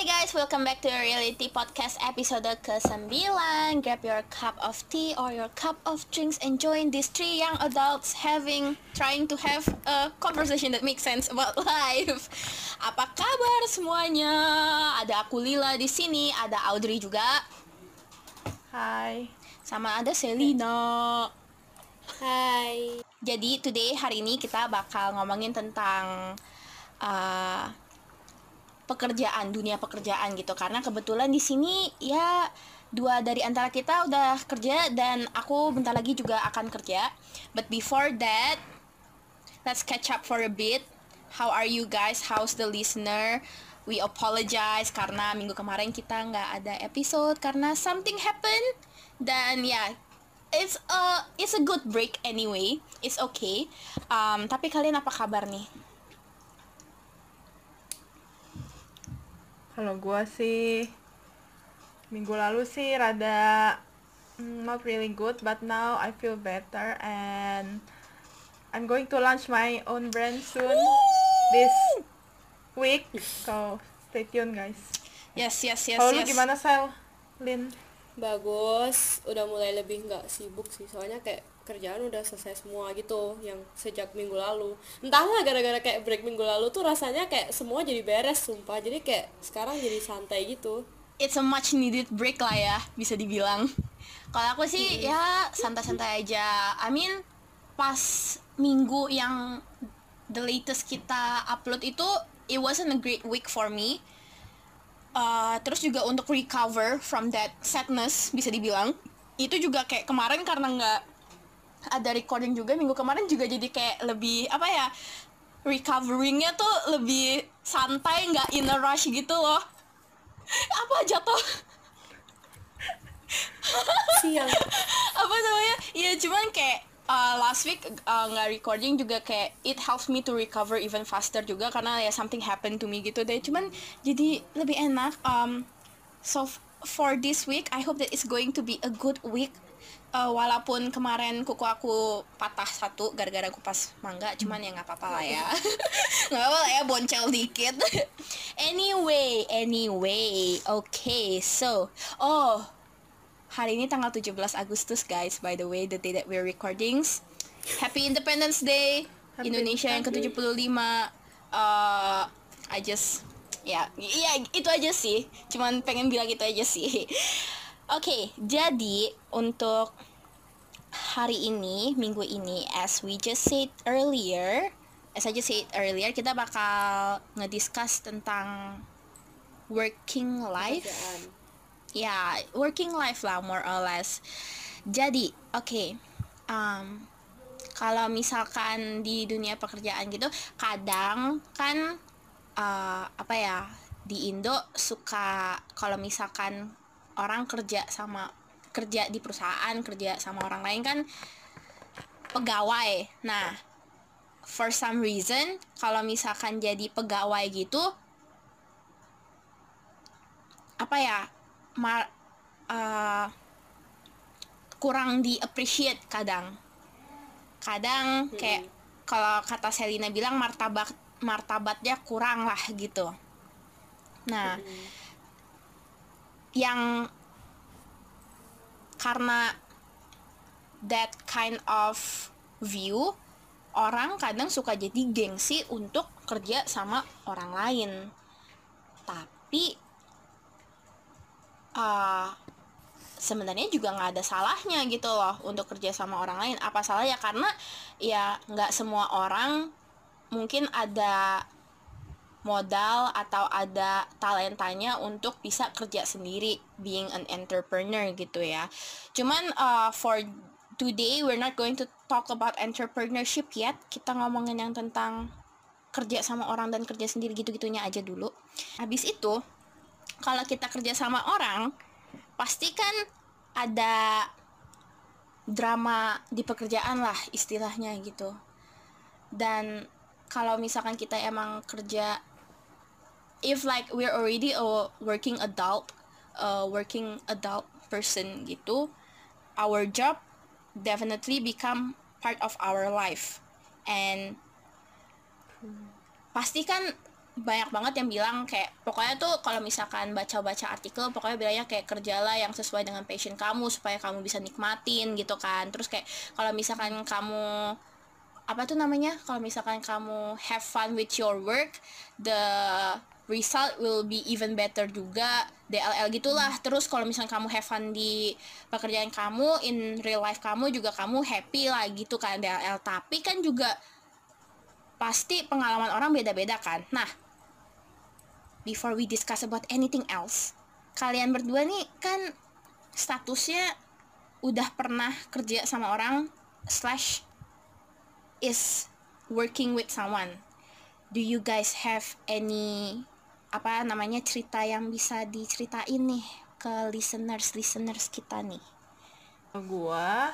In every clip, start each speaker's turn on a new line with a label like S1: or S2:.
S1: Hi guys, welcome back to reality podcast episode ke-9 Grab your cup of tea or your cup of drinks and join these three young adults having trying to have a conversation that makes sense about life. Apa kabar semuanya? Ada aku Lila di sini, ada Audrey juga.
S2: Hai.
S1: Sama ada Selina.
S3: Hai.
S1: Jadi today hari ini kita bakal ngomongin tentang uh, pekerjaan, dunia pekerjaan gitu. Karena kebetulan di sini ya dua dari antara kita udah kerja dan aku bentar lagi juga akan kerja. But before that, let's catch up for a bit. How are you guys? How's the listener? We apologize karena minggu kemarin kita nggak ada episode karena something happened. Dan ya, yeah, it's a it's a good break anyway. It's okay. Um, tapi kalian apa kabar nih?
S2: Kalau gua sih minggu lalu sih rada mm, not really good, but now I feel better and I'm going to launch my own brand soon this week. So stay tuned guys.
S1: Yes, yes, yes,
S2: Kalau
S1: yes.
S2: gimana Sel? Lin?
S3: Bagus, udah mulai lebih nggak sibuk sih. Soalnya kayak kerjaan udah selesai semua gitu yang sejak minggu lalu. Entahlah gara-gara kayak break minggu lalu tuh rasanya kayak semua jadi beres sumpah. Jadi kayak sekarang jadi santai gitu.
S1: It's a much needed break lah ya, bisa dibilang. Kalau aku sih ya santai-santai aja. I mean pas minggu yang the latest kita upload itu it wasn't a great week for me. Uh, terus juga untuk recover from that sadness bisa dibilang itu juga kayak kemarin karena nggak ada recording juga minggu kemarin juga jadi kayak lebih apa ya recoveringnya tuh lebih santai nggak in a rush gitu loh. Apa jatuh?
S3: Siang.
S1: apa namanya? Ya cuman kayak uh, last week uh, nggak recording juga kayak it helps me to recover even faster juga karena ya something happened to me gitu deh. Cuman jadi lebih enak um so for this week I hope that it's going to be a good week uh, walaupun kemarin kuku aku patah satu gara-gara kupas mangga cuman ya nggak apa-apa lah ya. Nggak apa-apa lah ya boncel dikit. Anyway anyway okay so oh hari ini tanggal 17 Agustus guys by the way the day that we're recordings. Happy Independence Day
S2: Happy-
S1: Indonesia yang
S2: happy.
S1: ke-75 uh, I just ya ya itu aja sih. Cuman pengen bilang itu aja sih Oke, jadi untuk hari ini, minggu ini, as we just said earlier, as I just said earlier, kita bakal ngediscuss tentang working life. Ya working life lah more or less. Jadi oke um, kalau misalkan di dunia pekerjaan gitu kadang kan uh, apa ya di Indo suka kalau misalkan orang kerja sama kerja di perusahaan kerja sama orang lain kan pegawai. Nah for some reason kalau misalkan jadi pegawai gitu apa ya ma uh, kurang di appreciate kadang kadang kayak kalau kata Selina bilang martabat martabatnya kurang lah gitu. Nah yang karena that kind of view orang kadang suka jadi gengsi untuk kerja sama orang lain. Tapi uh, sebenarnya juga nggak ada salahnya gitu loh untuk kerja sama orang lain. Apa salahnya karena ya nggak semua orang mungkin ada modal atau ada talentanya untuk bisa kerja sendiri being an entrepreneur gitu ya. Cuman uh, for today we're not going to talk about entrepreneurship yet. Kita ngomongin yang tentang kerja sama orang dan kerja sendiri gitu-gitunya aja dulu. Habis itu kalau kita kerja sama orang pasti kan ada drama di pekerjaan lah istilahnya gitu. Dan kalau misalkan kita emang kerja if like we're already a working adult a working adult person gitu our job definitely become part of our life. And pasti kan banyak banget yang bilang kayak pokoknya tuh kalau misalkan baca-baca artikel pokoknya bilangnya kayak kerjalah yang sesuai dengan passion kamu supaya kamu bisa nikmatin gitu kan. Terus kayak kalau misalkan kamu apa tuh namanya? Kalau misalkan kamu have fun with your work the result will be even better juga DLL gitulah terus kalau misalnya kamu have fun di pekerjaan kamu in real life kamu juga kamu happy lah gitu kan DLL tapi kan juga pasti pengalaman orang beda-beda kan. Nah, before we discuss about anything else, kalian berdua nih kan statusnya udah pernah kerja sama orang slash is working with someone. Do you guys have any apa namanya cerita yang bisa diceritain nih ke listeners listeners kita nih?
S2: Gua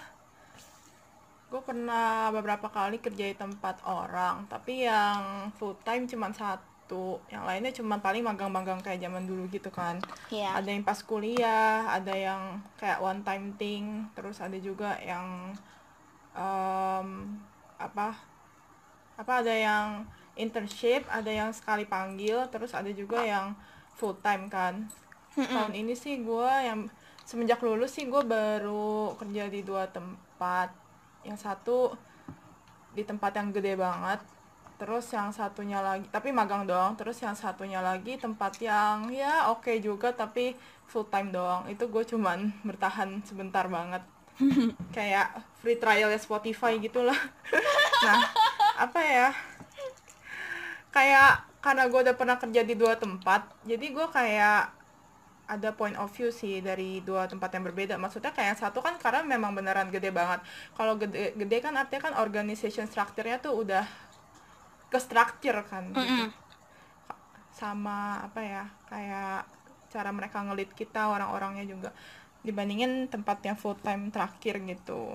S2: gue pernah beberapa kali kerja di tempat orang tapi yang full time cuma satu yang lainnya cuma paling magang-magang kayak zaman dulu gitu kan
S1: Iya.
S2: ada yang pas kuliah ada yang kayak one time thing terus ada juga yang em, apa apa ada yang internship ada yang sekali panggil terus ada juga yang full time kan. Tahun ini sih gue yang semenjak lulus sih gue baru kerja di dua tempat. Yang satu di tempat yang gede banget terus yang satunya lagi tapi magang doang terus yang satunya lagi tempat yang ya oke juga tapi full time doang. Itu gue cuman bertahan sebentar banget. Kayak free trial ya Spotify gitulah nah apa ya kayak karena gue udah pernah kerja di dua tempat jadi gue kayak ada point of view sih dari dua tempat yang berbeda. Maksudnya kayak yang satu kan karena memang beneran gede banget. Kalau gede gede kan artinya kan organization structure-nya tuh udah ke structure kan gitu. Sama apa ya kayak cara mereka ngelit kita orang-orangnya juga. Dibandingin tempat yang full time terakhir gitu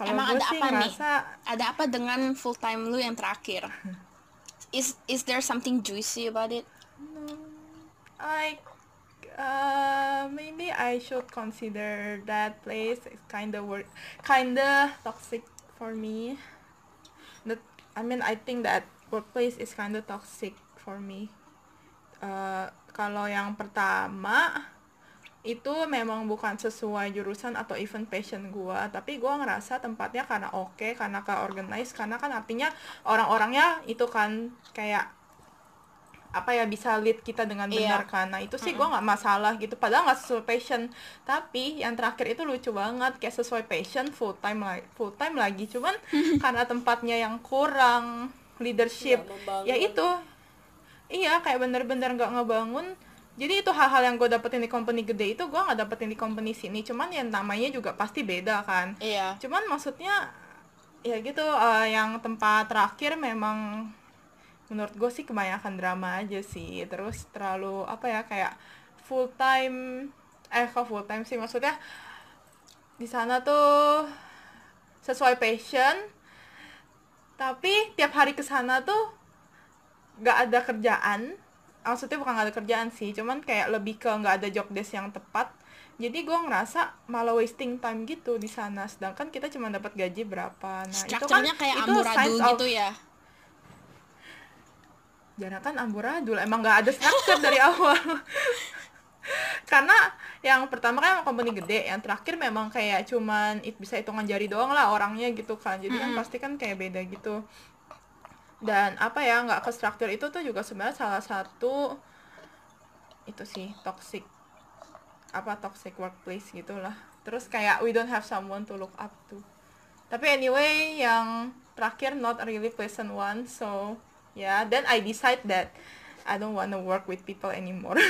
S2: kalau
S1: Emang ada apa nih?
S2: ngerasa
S1: Ada apa dengan full time lu yang terakhir? Is is there something juicy about it?
S2: I uh, maybe I should consider that place is kind of work kind of toxic for me. That I mean I think that workplace is kind of toxic for me. Uh, kalau yang pertama itu memang bukan sesuai jurusan atau even passion gua tapi gua ngerasa tempatnya karena oke karena ke organize karena kan artinya orang-orangnya itu kan kayak apa ya bisa lead kita dengan
S1: Iya.
S2: benar kan. Nah itu sih gua nggak masalah gitu padahal nggak sesuai passion. Tapi yang terakhir itu lucu banget kayak sesuai passion full time lagi full time lagi. Cuman karena tempatnya yang kurang leadership
S3: membangun.
S2: ya itu. Iya kayak bener-bener nggak ngebangun jadi itu hal-hal yang gue dapetin di company gede itu gue nggak dapetin di company sini. Cuman yang namanya juga pasti beda kan.
S1: Iya.
S2: cuman maksudnya ya gitu eh, yang tempat terakhir memang menurut gue sih kebanyakan drama aja sih. Terus terlalu apa ya kayak full time eh kok full time sih? Maksudnya di sana tuh sesuai passion tapi tiap hari ke sana tuh nggak ada kerjaan maksudnya bukan nggak ada kerjaan sih cuman kayak lebih ke nggak ada job desk yang tepat. Jadi gue ngerasa malah wasting time gitu di sana sedangkan kita cuma dapat gaji berapa. Nah itu kan
S1: kayak
S2: itu
S1: amburadul
S2: signs of-
S1: gitu ya.
S2: Jangan kan amburadul emang nggak ada struktur dari awal. Karena yang pertama kan emang company gede yang terakhir memang kayak cuman it bisa hitungan jari doang lah orangnya gitu kan. Jadi kan pasti kan kayak beda gitu dan apa ya nggak ke struktur itu tuh juga sebenarnya salah satu itu sih toxic apa toxic workplace gitulah terus kayak we don't have someone to look up to tapi anyway yang terakhir not a really pleasant one so yeah then I decide that I don't wanna work with people anymore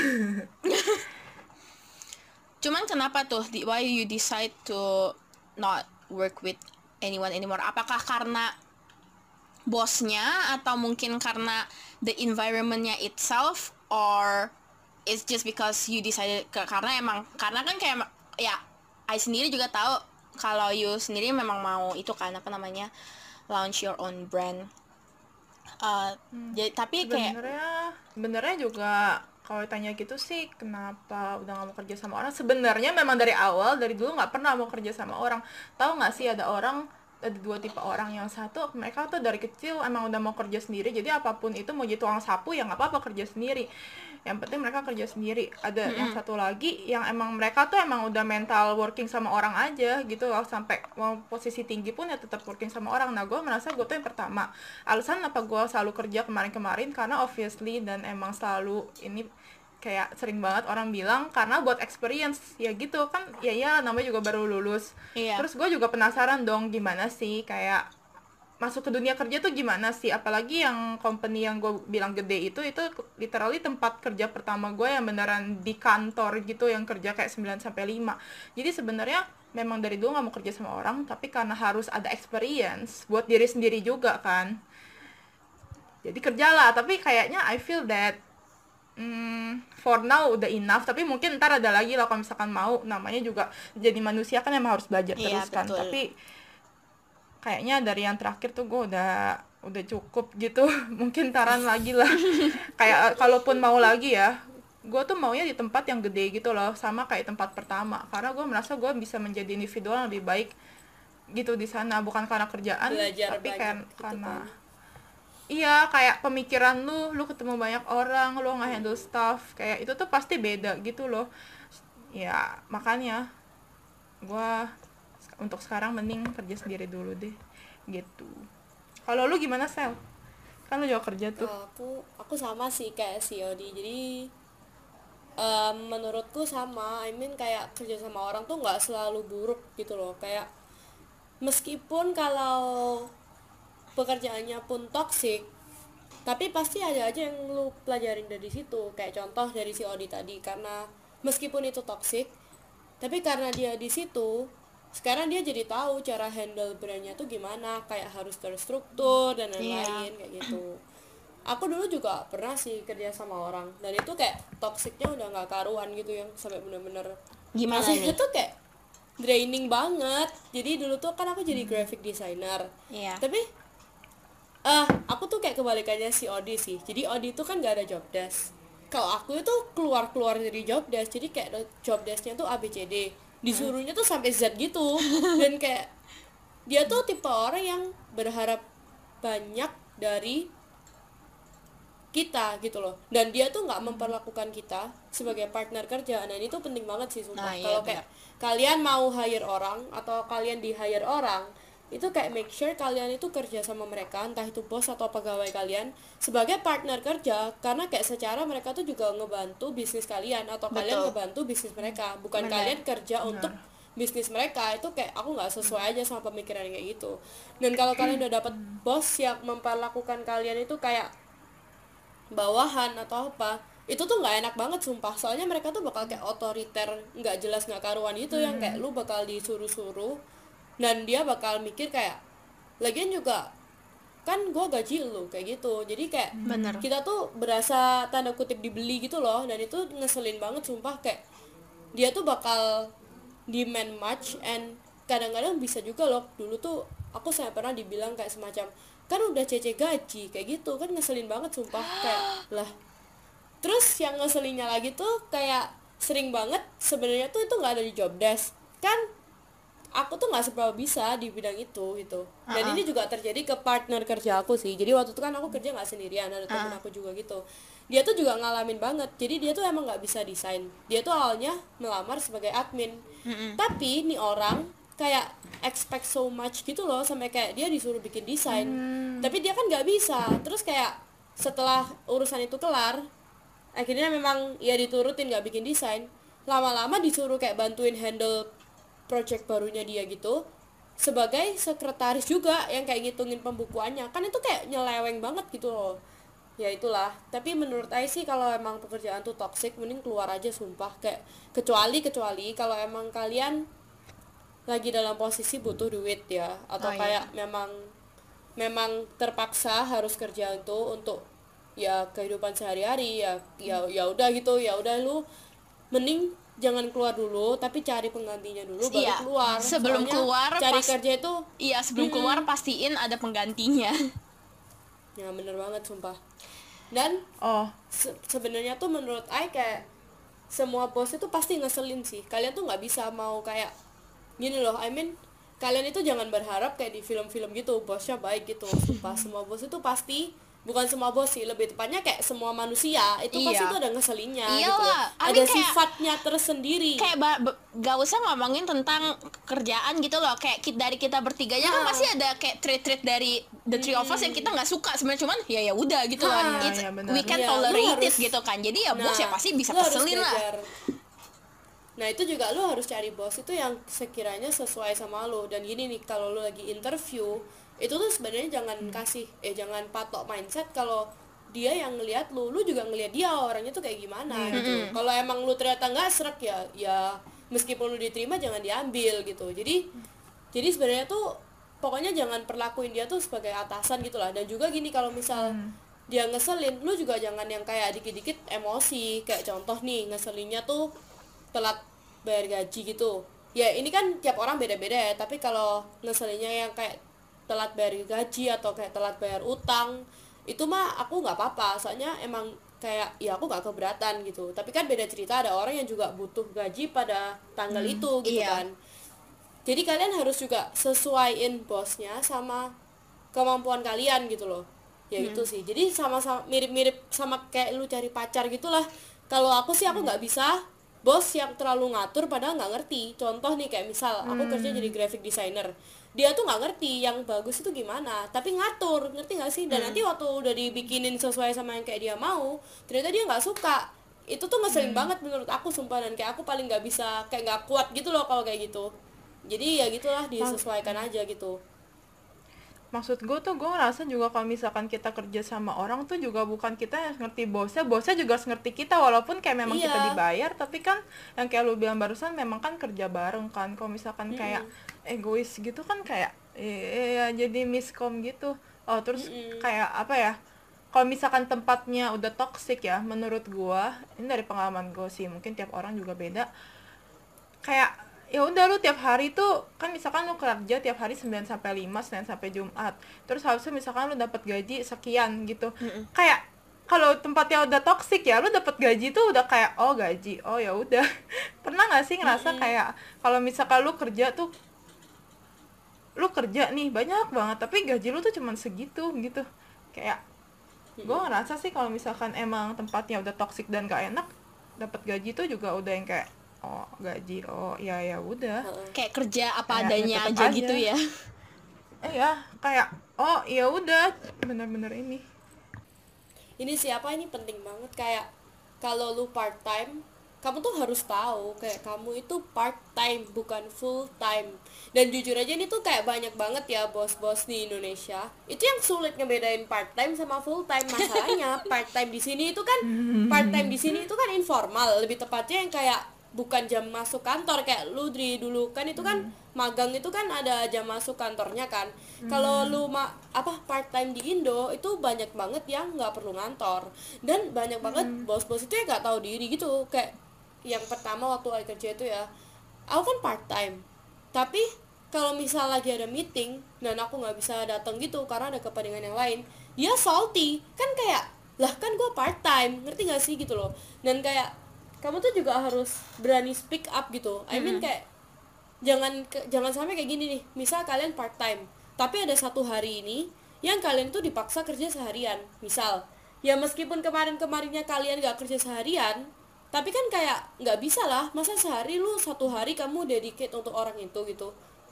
S1: Cuman kenapa tuh? Why you decide to not work with anyone anymore? Apakah karena bosnya atau mungkin karena the environmentnya itself or it's just because you decided ke, karena emang karena kan kayak ya I sendiri juga tahu kalau you sendiri memang mau itu kan apa namanya launch your own brand. Uh, jadi tapi kayak
S2: sebenarnya sebenarnya juga kalau ditanya gitu sih kenapa udah nggak mau kerja sama orang? Sebenarnya memang dari awal dari dulu nggak pernah mau kerja sama orang. Tahu nggak sih ada orang ada dua tipe orang. Yang satu mereka tuh dari kecil emang udah mau kerja sendiri jadi apa pun itu mau jadi tukang sapu ya nggak apa-apa kerja sendiri. Yang penting mereka kerja sendiri. Ada yang satu lagi yang emang mereka tuh emang udah mental working sama orang aja gitu loh sampai mau posisi tinggi pun ya tetap working sama orang. Nah gue merasa gue tuh yang pertama. Alasan apa gue selalu kerja kemarin-kemarin karena obviously dan emang selalu ini kayak sering banget orang bilang karena buat experience. Ya gitu kan ya ya namanya juga baru lulus.
S1: Iya.
S2: terus gue juga penasaran dong gimana sih kayak masuk ke dunia kerja tuh gimana sih? Apalagi yang company yang gue bilang gede itu itu literally tempat kerja pertama gue yang beneran di kantor gitu yang kerja kayak 9 sampai 5 jadi sebenarnya memang dari dulu nggak mau kerja sama orang tapi karena harus ada experience buat diri sendiri juga kan. Jadi kerjalah tapi kayaknya I feel that hmm, for now udah enough tapi mungkin ntar ada lagi lah kalau misalkan mau. Namanya juga jadi manusia kan emang harus belajar
S1: Iya,
S2: terus kan.
S1: betul.
S2: tapi kayaknya dari yang terakhir tuh gue udah udah cukup gitu. Mungkin taran lagi lah. Kayak kalaupun mau lagi ya gue tuh maunya di tempat yang gede gitu loh sama kayak tempat pertama. Karena gue merasa gue bisa menjadi individual yang lebih baik gitu di sana. Bukan karena kerjaan
S3: Belajar
S2: tapi kan
S3: gitu
S2: karena
S3: kan.
S2: Iya kayak pemikiran lu lu ketemu banyak orang lu nggak handle stuff kayak itu tuh pasti beda gitu loh. Ya makanya gua untuk sekarang mending kerja sendiri dulu deh gitu. Kalau lu gimana sel? Kan lu juga kerja tuh.
S3: Aku aku sama sih kayak si Odi jadi em, menurutku sama. I mean kayak kerja sama orang tuh nggak selalu buruk gitu loh. Kayak meskipun kalau pekerjaannya pun toksik tapi pasti ada aja yang lu pelajarin dari situ. Kayak contoh dari si Odi tadi karena meskipun itu toksik tapi karena dia di situ sekarang dia jadi tahu cara handle brandnya tuh gimana kayak harus terstruktur dan lain-lain kayak gitu. Aku dulu juga pernah sih kerja sama orang dan itu kayak toksiknya udah nggak karuan gitu yang sampai bener-bener
S1: Gimana nih?
S3: tuh kayak draining banget. Jadi dulu tuh kan aku jadi graphic designer.
S1: Iya.
S3: tapi eh aku tuh kayak kebalikannya si Odi sih. Jadi Odi tuh kan gak ada job desk. Kalau aku itu keluar keluar dari job desk jadi kayak job desknya tuh ABCD disuruhnya tuh sampai Z gitu. Dan kayak dia tuh tipe orang yang berharap banyak dari kita gitu loh. Dan dia tuh nggak memperlakukan kita sebagai partner kerja. Dan itu penting banget sih sumpah.
S1: Nah, iya,
S3: kalau kayak kalian mau hire orang atau kalian di hire orang itu kayak make sure kalian itu kerja sama mereka entah itu bos atau pegawai kalian sebagai partner kerja. Karena kayak secara mereka tuh juga ngebantu bisnis kalian atau kalian
S1: Betul.
S3: ngebantu bisnis mereka. Bukan
S1: Benar.
S3: kalian kerja untuk bisnis mereka. Itu kayak aku nggak sesuai aja sama pemikiran kayak gitu. Dan kalau kalian udah dapet bos yang memperlakukan kalian itu kayak bawahan atau apa itu tuh nggak enak banget sumpah. Soalnya mereka tuh bakal kayak otoriter nggak jelas nggak karuan itu yang kayak lu bakal disuruh-suruh dan dia bakal mikir kayak lagian juga kan gua gaji lu kayak gitu. Jadi kayak
S1: Bener.
S3: kita tuh berasa tanda kutip dibeli gitu loh. Dan itu ngeselin banget sumpah. Kayak dia tuh bakal demand much and kadang-kadang bisa juga loh. Dulu tuh aku saya pernah dibilang kayak semacam kan udah cece gaji kayak gitu. Kan ngeselin banget sumpah. Kayak lah. Terus yang ngeselinnya lagi tuh kayak sering banget sebenarnya tuh itu nggak ada di job desk. Kan aku tuh nggak seberapa bisa di bidang itu gitu. Dan ini juga terjadi ke partner kerja aku sih. Jadi waktu itu kan aku kerja nggak sendirian ada temen aku juga gitu. Dia tuh juga ngalamin banget. Jadi dia tuh emang nggak bisa desain. Dia tuh awalnya melamar sebagai admin. Tapi nih orang kayak expect so much gitu loh sampai kayak dia disuruh bikin desain. Tapi dia kan nggak bisa. Terus kayak setelah urusan itu kelar akhirnya memang ya diturutin nggak bikin desain. Lama-lama disuruh kayak bantuin handle project barunya dia gitu sebagai sekretaris juga yang kayak ngitungin pembukuannya. Kan itu kayak nyeleweng banget gitu loh. Ya itulah. Tapi menurut Ai sih kalau emang pekerjaan tuh toxic mending keluar aja sumpah. Kayak kecuali kecuali kalau emang kalian lagi dalam posisi butuh duit ya atau
S1: Oh, iya.
S3: kayak memang memang terpaksa harus kerja itu untuk ya kehidupan sehari-hari ya ya ya udah gitu ya udah lu mending jangan keluar dulu tapi cari penggantinya dulu baru
S1: Iya,
S3: keluar.
S1: sebelum
S3: Soalnya
S1: keluar
S3: cari
S1: pas-
S3: kerja itu
S1: Iya, sebelum keluar pastiin ada penggantinya.
S3: ya bener banget sumpah. Dan
S2: oh.
S3: se- sebenarnya tuh menurut Ai kayak semua bos itu pasti ngeselin sih. Kalian tuh nggak bisa mau kayak gini loh I mean kalian itu jangan berharap kayak di film-film gitu bosnya baik gitu sumpah. Semua bos itu pasti bukan semua bos sih lebih tepatnya kayak semua manusia itu pasti
S1: Iya.
S3: itu ada ngeselinnya gitu
S1: Iyalah. I
S3: ada
S1: kayak-
S3: sifatnya tersendiri
S1: kayak gak usah ngomongin tentang kerjaan gitu loh kayak kita, dari kita bertiganya kan
S3: Ah.
S1: pasti ada kayak trait-trait dari the three of us yang kita nggak suka sebenarnya cuman ya ya udah gitu kan
S3: Ah,
S1: It's-
S2: iya, benar.
S1: we can
S3: Iya, lu
S1: tolerate it
S3: harus-
S1: gitu kan jadi ya bos ya pasti bisa keselin lah.
S3: Nah itu juga lu harus cari bos itu yang sekiranya sesuai sama lu dan gini nih kalau lu lagi interview itu tuh sebenarnya jangan
S1: Hmm.
S3: kasih eh jangan patok mindset kalau dia yang ngelihat lu, lu juga ngelihat dia orangnya tuh kayak gimana
S1: Hmm.
S3: gitu. Kalau emang lu ternyata nggak serak ya, ya meskipun lu diterima jangan diambil gitu. Jadi jadi sebenarnya tuh pokoknya jangan perlakuin dia tuh sebagai atasan gitu lah. Dan juga gini kalau misal dia ngeselin, lu juga jangan yang kayak dikit-dikit emosi. Kayak contoh nih ngeselinnya tuh telat bayar gaji gitu ya ini kan tiap orang beda-beda ya tapi kalau ngeselinnya yang kayak telat bayar gaji atau kayak telat bayar utang itu mah aku nggak apa-apa. Soalnya emang kayak ya aku nggak keberatan gitu. Tapi kan beda cerita ada orang yang juga butuh gaji pada tanggal itu gitu
S1: iya.
S3: kan. Jadi kalian harus juga sesuaiin bosnya sama kemampuan kalian gitu loh. Ya itu sih. Jadi sama-sama mirip-mirip sama kayak lu cari pacar gitulah. Kalau aku sih aku nggak bisa. Bos yang terlalu ngatur padahal nggak ngerti. Contoh nih kayak misal aku kerja jadi graphic designer dia tuh nggak ngerti yang bagus itu gimana tapi ngatur ngerti nggak sih? Dan nanti waktu udah dibikinin sesuai sama yang kayak dia mau ternyata dia nggak suka. Itu tuh ngeselin banget menurut aku sumpah. Dan kayak aku paling nggak bisa kayak nggak kuat gitu loh kalau kayak gitu. Jadi ya gitulah disesuaikan aja gitu.
S2: Maksud gue tuh gue ngerasa juga kalau misalkan kita kerja sama orang tuh juga bukan kita yang ngerti bosnya bosnya juga harus ngerti kita. Walaupun kayak memang kita
S3: Iya.
S2: dibayar tapi kan yang kayak lu bilang barusan memang kan kerja bareng kan. Kalau misalkan kayak egois gitu kan kayak ya jadi miskom gitu. Oh terus kayak apa ya kalau misalkan tempatnya udah toxic ya menurut gua ini dari pengalaman gue sih mungkin tiap orang juga beda. Kayak ya udah lu tiap hari tuh kan misalkan lu kerja tiap hari 9 sampai 5 Senin sampai Jumat. Terus harusnya misalkan lu dapat gaji sekian gitu. Kayak kalau tempatnya udah toksik ya lu dapat gaji tuh udah kayak oh gaji oh ya udah. Pernah nggak sih ngerasa kayak kalau misalkan lu kerja tuh lu kerja nih banyak banget tapi gaji lu tuh cuman segitu gitu. Kayak gue ngerasa sih kalau misalkan emang tempatnya udah toksik dan gak enak dapat gaji tuh juga udah yang kayak oh gaji oh ya ya udah.
S1: Kayak kerja apa
S2: Kayak
S1: adanya
S2: tetep
S1: aja
S2: aja.
S1: gitu ya.
S2: Eh ya kayak oh ya udah bener-bener ini.
S3: Ini siapa ini penting banget kayak kalau lu part time kamu tuh harus tahu kayak kamu itu part time bukan full time. Dan jujur aja ini tuh kayak banyak banget ya bos-bos di Indonesia. Itu yang sulit ngebedain part time sama full time. Masalahnya part time di sini itu kan part time di sini itu kan informal. Lebih tepatnya yang kayak bukan jam masuk kantor. Kayak lu dari dulu kan itu kan magang itu kan ada jam masuk kantornya kan. Kalau lu ma apa part time di Indo itu banyak banget yang nggak perlu ngantor. Dan banyak banget bos-bos itu yang nggak tahu diri gitu. Kayak yang pertama waktu aku kerja itu ya aku kan part time tapi kalau misal lagi ada meeting dan aku nggak bisa datang gitu karena ada kepentingan yang lain dia salty. Kan kayak lah kan gue part time ngerti gak sih gitu loh? Dan kayak kamu tuh juga harus berani speak up gitu. I mean kayak jangan ke- jangan sampai kayak gini nih. Misal kalian part time tapi ada satu hari ini yang kalian tuh dipaksa kerja seharian misal. Ya meskipun kemarin kemarinnya kalian gak kerja seharian tapi kan kayak nggak bisa lah. Masa sehari lu satu hari kamu dedicate untuk orang itu gitu.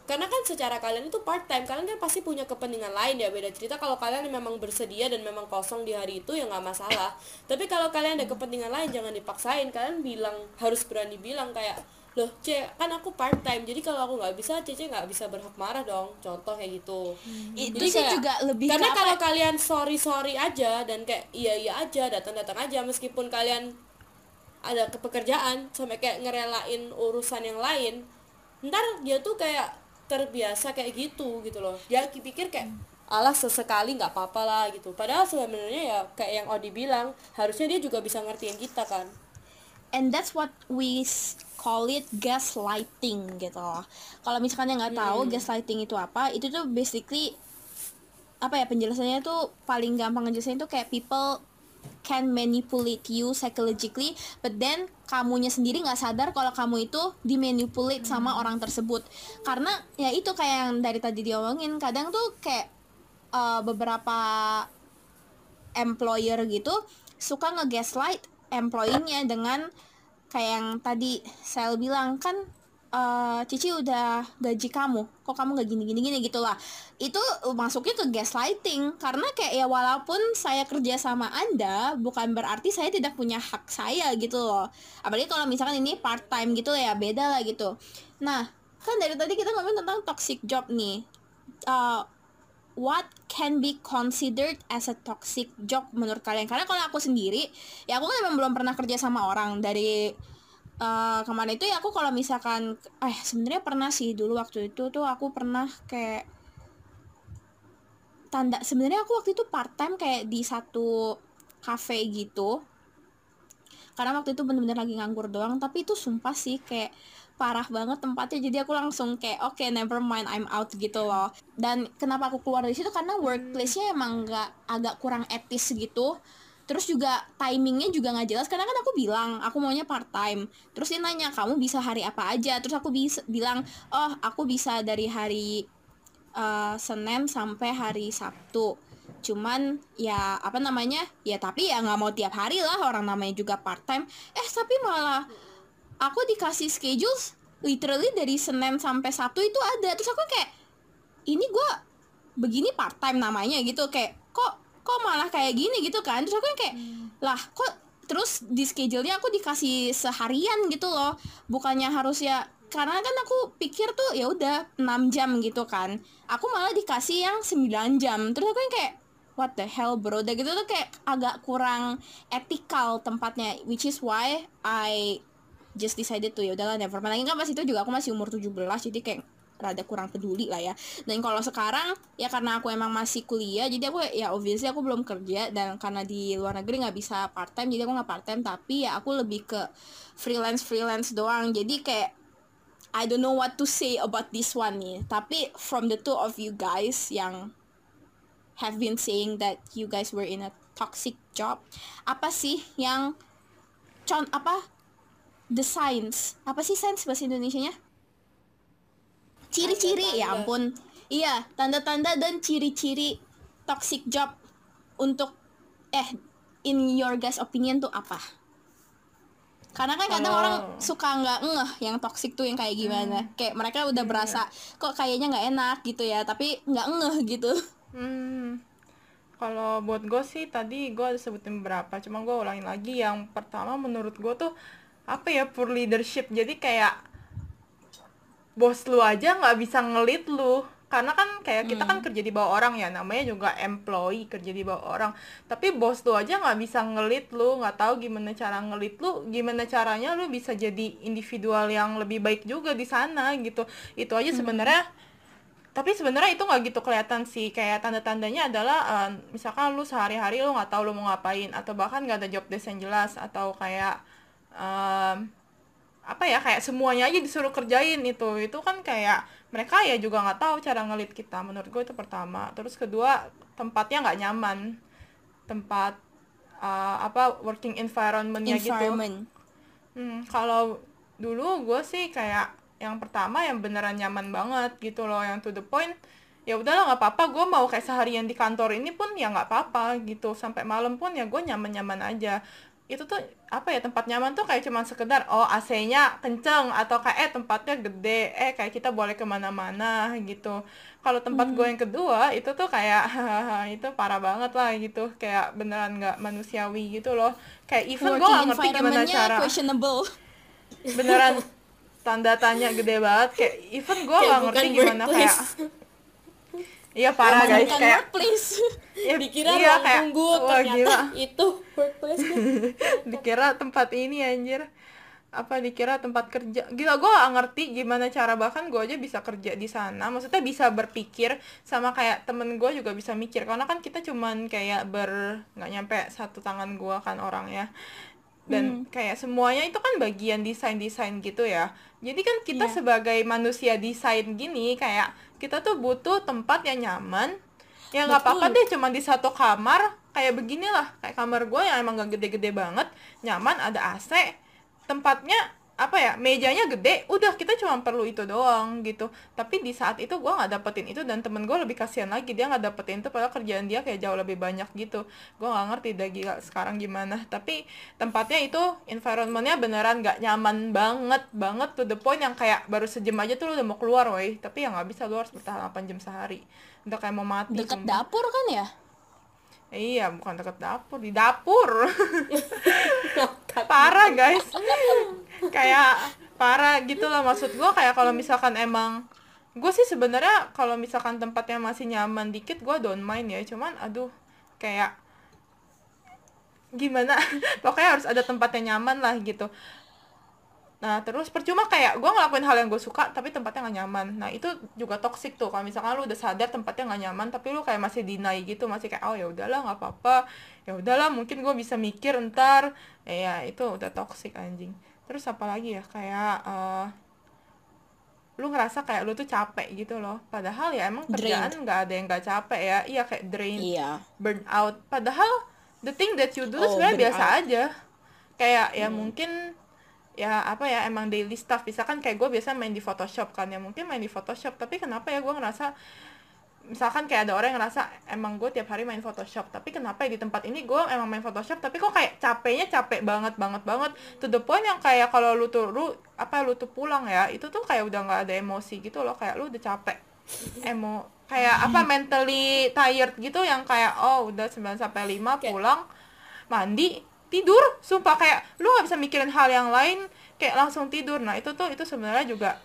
S3: Karena kan secara kalian itu part time kalian kan pasti punya kepentingan lain ya beda cerita. Kalau kalian memang bersedia dan memang kosong di hari itu ya nggak masalah. Tapi kalau kalian ada kepentingan lain jangan dipaksain. Kalian bilang harus berani bilang kayak loh C kan aku part time jadi kalau aku nggak bisa Cece nggak bisa berhak marah dong. Contoh kayak gitu.
S1: Itu
S3: Jadi
S1: sih
S3: kayak-
S1: juga lebih
S3: karena kalau kalian sorry sorry aja dan kayak iya iya aja datang datang aja. Meskipun kalian ada ke pekerjaan sampai kayak ngerelain urusan yang lain ntar dia tuh kayak terbiasa kayak gitu gitu loh. Dia pikir kayak alah sesekali nggak apa-apa lah gitu. Padahal sebenarnya ya kayak yang Odi bilang harusnya dia juga bisa ngertiin kita kan.
S1: And that's what we call it gaslighting gitu loh. Kalau misalkan yang nggak tahu gaslighting itu apa, itu tuh basically apa ya penjelasannya tuh paling gampang ngejelasin tuh kayak people can manipulate you psychologically but then kamunya sendiri nggak sadar kalau kamu itu dimanipulate sama orang tersebut. Karena ya itu kayak yang dari tadi diomongin kadang tuh kayak uh, beberapa employer gitu suka nge-gaslight employee-nya dengan kayak yang tadi saya bilang kan uh, Cici udah gaji kamu. Kok kamu nggak gini gini gini gitu lah itu masuknya ke gaslighting. Karena kayak ya walaupun saya kerja sama anda bukan berarti saya tidak punya hak saya gitu loh. Apalagi kalau misalkan ini part time gitu ya beda lah gitu. Nah kan dari tadi kita ngomongin tentang toxic job nih. Uh, what can be considered as a toxic job menurut kalian? Karena kalau aku sendiri, ya aku kan memang belum pernah kerja sama orang. Dari uh, kemarin itu ya aku kalau misalkan, eh sebenarnya pernah sih dulu waktu itu tuh aku pernah kayak tanda sebenarnya aku waktu itu part time kayak di satu cafe gitu. Karena waktu itu bener-bener lagi nganggur doang tapi itu sumpah sih kayak parah banget tempatnya. Jadi aku langsung kayak oke okay, never mind I'm out gitu loh. Dan kenapa aku keluar dari situ? Karena workplace-nya emang nggak agak kurang etis gitu terus juga timingnya juga nggak jelas. Karena kan aku bilang aku maunya part time terus dia nanya kamu bisa hari apa aja? Terus aku bisa bilang oh aku bisa dari hari uh, Senin sampai hari Sabtu. Cuman ya apa namanya? Ya tapi ya nggak mau tiap hari lah. Orang namanya juga part time eh tapi malah aku dikasih schedule literally dari Senin sampai Sabtu itu ada. Terus aku kayak ini gue begini part time namanya gitu. Kayak kok kok malah kayak gini gitu kan. Terus aku kayak hmm. lah kok terus di schedule-nya aku dikasih seharian gitu loh. Bukannya harus ya karena kan aku pikir tuh ya udah 6 jam gitu kan. Aku malah dikasih yang 9 jam. Terus aku kayak what the hell bro? Udah gitu tuh kayak agak kurang etikal tempatnya. Which is why I just decided tuh ya udahlah never mind. Lagi kan pas itu juga aku masih umur 17 jadi kayak rada kurang peduli lah ya. Dan kalau sekarang ya karena aku emang masih kuliah jadi aku ya obviously aku belum kerja dan karena di luar negeri nggak bisa part time jadi aku nggak part time tapi ya aku lebih ke freelance freelance doang. Jadi kayak I don't know what to say about this one nih. Tapi from the two of you guys yang have been saying that you guys were in a toxic job apa sih yang con apa the signs? Apa sih signs bahasa Indonesia nya ciri-ciri ya ampun. Iya tanda-tanda dan ciri-ciri toxic job untuk eh in your guys opinion tuh apa? Karena kan kadang oh. orang suka nggak ngeh yang toxic tuh yang kayak gimana. Hmm. kayak mereka udah berasa kok kayaknya nggak enak gitu ya tapi nggak ngeh gitu.
S2: Hmm. kalau buat gue sih tadi gue ada sebutin beberapa cuma gue ulangin lagi. Yang pertama menurut gue tuh apa ya poor leadership. Jadi kayak bos lu aja nggak bisa ngelit lu. Karena kan kayak kita kan hmm. kerja di bawah orang ya namanya juga employee kerja di bawah orang. Tapi bos lu aja nggak bisa ngelit lu nggak tahu gimana cara ngelit lu gimana caranya lu bisa jadi individual yang lebih baik juga di sana gitu. Itu aja hmm. sebenarnya. Tapi sebenarnya itu nggak gitu kelihatan sih. Kayak tanda-tandanya adalah uh, misalkan lu sehari-hari lu nggak tahu lu mau ngapain atau bahkan nggak ada job desk yang jelas atau kayak um, apa ya kayak semuanya aja disuruh kerjain itu. Itu kan kayak mereka ya juga nggak tahu cara ngelit kita menurut gue itu pertama. Terus kedua tempatnya nggak nyaman. Tempat uh, apa working environmentnya gitu. Environment. gitu hmm, kalau dulu gue sih kayak yang pertama yang beneran nyaman banget gitu loh yang to the point ya udahlah nggak apa-apa. Gue mau kayak seharian di kantor ini pun ya nggak apa-apa gitu. Sampai malam pun ya gue nyaman-nyaman aja itu tuh apa ya tempat nyaman tuh kayak cuman sekedar oh AC-nya kenceng atau kayak eh tempatnya gede eh kayak kita boleh ke mana-mana gitu. Kalau tempat hmm. gue yang kedua itu tuh kayak itu parah banget lah gitu. Kayak beneran nggak manusiawi gitu loh. Kayak even gue gak ngerti gimana cara
S1: questionable.
S2: Beneran tanda tanya gede banget. Kayak even gue gak ngerti gimana kayak Iya parah ya, guys kayak
S3: workplace. Ya, dikira iya, kayak, tunggu wah, ternyata gila. itu workplace.
S2: dikira tempat ini anjir. Apa dikira tempat kerja. Gila gue gak ngerti gimana cara bahkan gue aja bisa kerja di sana. Maksudnya bisa berpikir sama kayak temen gue juga bisa mikir karena kan kita cuman kayak ber nggak nyampe satu tangan gue kan orang ya dan hmm. kayak semuanya itu kan bagian desain desain gitu ya. Jadi kan kita yeah. sebagai manusia desain gini kayak kita tuh butuh tempat yang nyaman. Ya nggak apa-apa deh cuma di satu kamar kayak beginilah. Kayak kamar gue yang emang gak gede-gede banget nyaman ada AC tempatnya apa ya mejanya gede udah kita cuma perlu itu doang gitu. Tapi di saat itu gue nggak dapetin itu dan temen gue lebih kasihan lagi dia nggak dapetin itu padahal kerjaan dia kayak jauh lebih banyak gitu. Gue nggak ngerti dah gila sekarang gimana. Tapi tempatnya itu environmentnya beneran nggak nyaman banget banget to the point yang kayak baru sejam aja tuh lu udah mau keluar woi. Tapi ya nggak bisa lu harus bertahan 8 jam sehari. Udah kayak mau mati
S1: deket
S2: sumpah.
S1: dapur kan ya?
S2: Iya, bukan deket dapur, di dapur. parah guys. Kayak parah gitu loh maksud gue kayak kalau misalkan emang gue sih sebenarnya kalau misalkan tempatnya masih nyaman dikit gue don't mind ya. Cuman aduh kayak gimana? Pokoknya harus ada tempat yang nyaman lah gitu. Nah terus percuma kayak gue ngelakuin hal yang gue suka tapi tempatnya nggak nyaman. Nah itu juga toxic tuh. Kalau misalkan lu udah sadar tempatnya nggak nyaman tapi lu kayak masih deny gitu masih kayak oh ya udahlah nggak apa-apa. Ya udahlah mungkin gue bisa mikir ntar. Eh, ya itu udah toxic anjing terus apa lagi ya kayak uh, lu ngerasa kayak lu tuh capek gitu loh. Padahal ya emang kerjaan nggak ada yang nggak capek ya. Iya kayak drain
S1: iya.
S2: burn out. Padahal the thing that you do
S1: Oh,
S2: sebenarnya biasa
S1: out.
S2: aja. Kayak ya
S1: Hmm.
S2: mungkin ya apa ya emang daily stuff. Misalkan kayak gue biasa main di Photoshop kan ya. Mungkin main di Photoshop. Tapi kenapa ya gue ngerasa misalkan kayak ada orang yang ngerasa emang gue tiap hari main Photoshop tapi kenapa ya di tempat ini gue emang main Photoshop tapi kok kayak capeknya capek banget banget banget to the point yang kayak kalau lu tuh lu apa lu tuh pulang ya itu tuh kayak udah nggak ada emosi gitu loh kayak lu udah capek emo kayak apa mentally tired gitu yang kayak oh udah 9 sampai 5
S3: Kayak-
S2: pulang mandi tidur. Sumpah kayak lu nggak bisa mikirin hal yang lain kayak langsung tidur. Nah itu tuh itu sebenarnya juga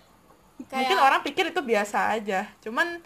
S3: Kayak-
S2: mungkin orang pikir itu biasa aja cuman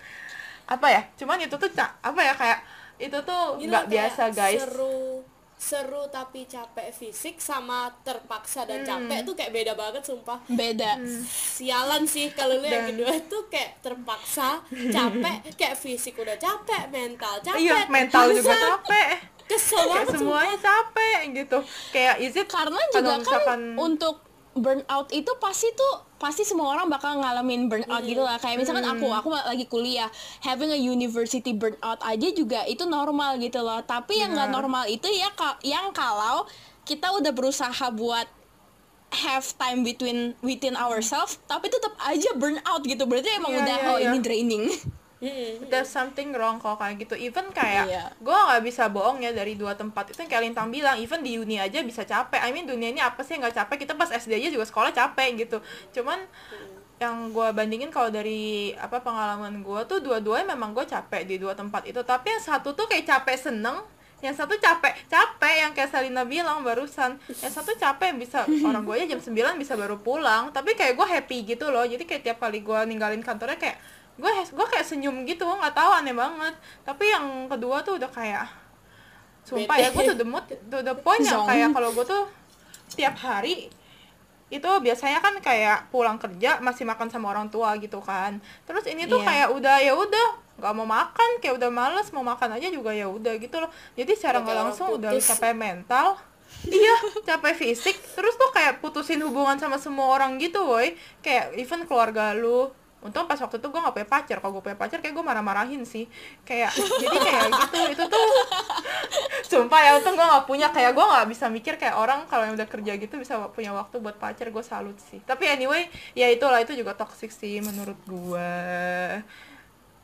S2: apa ya cuman itu tuh apa ya kayak itu tuh nggak biasa guys.
S3: seru seru tapi capek fisik sama terpaksa dan
S2: Hmm.
S3: capek tuh kayak beda banget sumpah.
S1: Beda.
S3: Sialan sih kalau lu yang kedua tuh kayak terpaksa capek. Kayak fisik udah capek mental capek.
S2: Iya mental juga capek.
S3: Kesel
S2: kayak
S3: banget
S2: semuanya capek gitu. Kayak is it
S1: karena juga kan
S2: misalkan
S1: untuk burnout itu pasti tuh pasti semua orang bakal ngalamin burnout gitu lah. Kayak misalkan aku aku lagi kuliah having a university burnout aja juga itu normal gitu loh. Tapi yang nggak
S2: Benar.
S1: normal itu ya yang kalau kita udah berusaha buat have time between within ourselves tapi tetap aja burnout gitu. Berarti emang
S2: Iya,
S1: udah
S2: iya,
S1: oh
S2: iya.
S1: ini draining
S3: Mm-mm.
S2: there's something wrong kalau kayak gitu. Even kayak
S1: Iya.
S2: gue nggak bisa bohong ya dari dua tempat. Itu yang kayak Lintang bilang even di uni aja bisa capek. I mean dunia ini apa sih yang nggak capek? Kita pas SD aja juga sekolah capek gitu. Cuman yang gue bandingin kalau dari apa pengalaman gue tuh dua-duanya memang gue capek di dua tempat itu. Tapi yang satu tuh kayak capek seneng yang satu capek capek yang kayak Salina bilang barusan. Yang satu capek bisa orang gue aja jam 9 bisa baru pulang. Tapi kayak gue happy gitu loh. Jadi kayak tiap kali gue ninggalin kantornya kayak gue gue kayak senyum gitu nggak tahu aneh banget. Tapi yang kedua tuh udah kayak sumpah ya gue tuh the mood to the point yang kayak kalau gue tuh tiap hari itu biasanya kan kayak pulang kerja masih makan sama orang tua gitu kan. Terus ini tuh
S1: Iya.
S2: kayak udah ya udah nggak mau makan kayak udah males mau makan aja juga ya udah gitu loh. Jadi secara nggak langsung
S3: orang
S2: udah
S3: putus.
S2: capek mental. Iya capek fisik. Terus tuh kayak putusin hubungan sama semua orang gitu woi. Kayak even keluarga lu untung pas waktu itu gue gak punya pacar. Kalau gue punya pacar kayak gue marah-marahin sih. Kayak jadi kayak gitu. Itu tuh sumpah ya untung gue gak punya. Kayak gue gak bisa mikir kayak orang kalau yang udah kerja gitu bisa punya waktu buat pacar. Gue salut sih. Tapi anyway ya itulah. Itu juga toxic sih menurut gue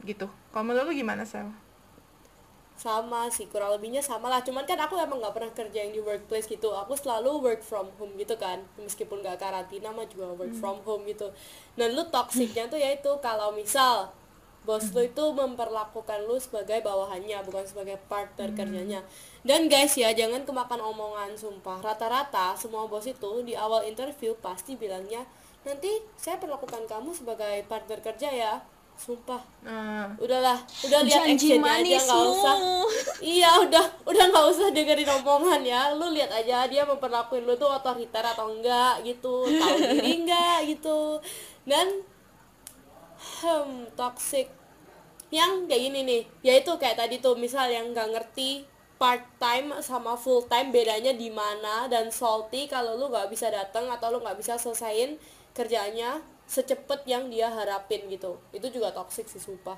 S2: gitu. Kalau menurut lu gimana sel
S3: sama sih kurang lebihnya sama lah. Cuman kan aku emang nggak pernah kerja yang di workplace gitu. Aku selalu work from home gitu kan. Meskipun nggak karantina mah juga work from home gitu. Dan lu toksiknya tuh yaitu kalau misal bos lu itu memperlakukan lu sebagai bawahannya bukan sebagai partner kerjanya. Dan guys ya jangan kemakan omongan sumpah. Rata-rata semua bos itu di awal interview pasti bilangnya nanti saya perlakukan kamu sebagai partner kerja ya sumpah.
S2: Nah.
S3: Udahlah udah lihat actionnya aja nggak usah. Iya udah udah nggak usah dengerin omongan ya. Lu lihat aja dia memperlakuin lu tuh otoriter atau enggak gitu. Tahu diri enggak gitu. Dan hmm toxic. Yang kayak gini nih yaitu kayak tadi tuh misal yang nggak ngerti part time sama full time bedanya di mana dan salty kalau lu nggak bisa datang atau lu nggak bisa selesain kerjanya secepet yang dia harapin gitu. Itu juga toxic sih sumpah.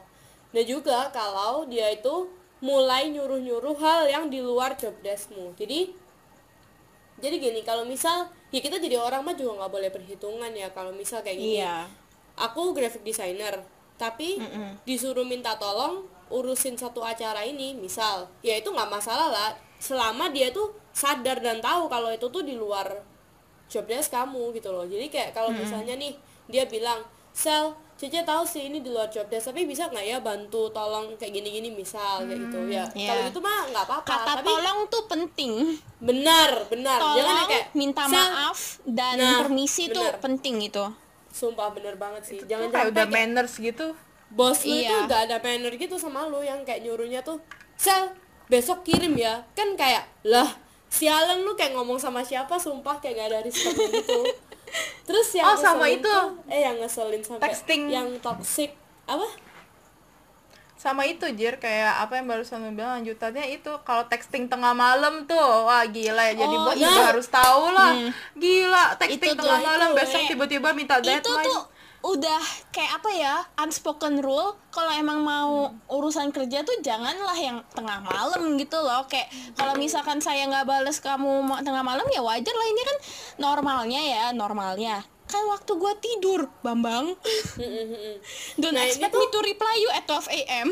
S3: Dan juga kalau dia itu mulai nyuruh-nyuruh hal yang di luar job deskmu. Jadi jadi gini kalau misal ya kita jadi orang mah juga nggak boleh perhitungan ya kalau misal kayak gini.
S1: Iya.
S3: aku graphic designer tapi disuruh minta tolong urusin satu acara ini misal ya itu nggak masalah lah. Selama dia tuh sadar dan tahu kalau itu tuh di luar job desk kamu gitu loh. Jadi kayak kalau misalnya nih dia bilang sel Cece tahu sih ini di luar job desk tapi bisa nggak ya bantu tolong kayak gini-gini misal kayak gitu ya
S1: Iya.
S3: kalau itu mah nggak apa-apa
S1: Kata
S3: tapi
S1: tolong tuh penting.
S3: benar benar jangan
S1: Tolong
S3: yang kayak
S1: minta
S3: "Sel,
S1: maaf dan
S3: Nah,
S1: permisi tuh
S3: bener.
S1: penting itu.
S3: sumpah bener banget sih jangan
S2: kayak udah
S3: kayak-
S2: manners gitu
S3: bos lu itu
S1: Iya.
S3: gak ada manner gitu sama lu yang kayak nyuruhnya tuh sel besok kirim ya kan kayak lah sialan lu kayak ngomong sama siapa sumpah kayak gak ada respect gitu terus yang
S2: Oh, sama itu.
S3: tuh- eh yang ngeselin sampai
S2: Texting.
S3: yang toxic apa
S2: sama itu Jir kayak apa yang barusan lu bilang lanjutannya itu kalau texting tengah malam tuh wah gila ya jadi
S1: Oh, iya.
S2: juga harus tahu lah gila
S1: Itu
S2: texting
S1: tuh,
S2: tengah malam
S3: itu,
S2: besok tiba-tiba minta
S1: Itu
S2: deadline
S1: tuh udah kayak apa ya unspoken rule kalau emang mau urusan kerja tuh janganlah yang tengah malam gitu loh. Kayak kalau misalkan saya nggak bales kamu tengah malam ya wajar lah ini kan normalnya ya normalnya. Kan waktu gua tidur bambang. Don't
S3: Nah,
S1: expect
S3: tuh-
S1: me to reply you at 12 a.m.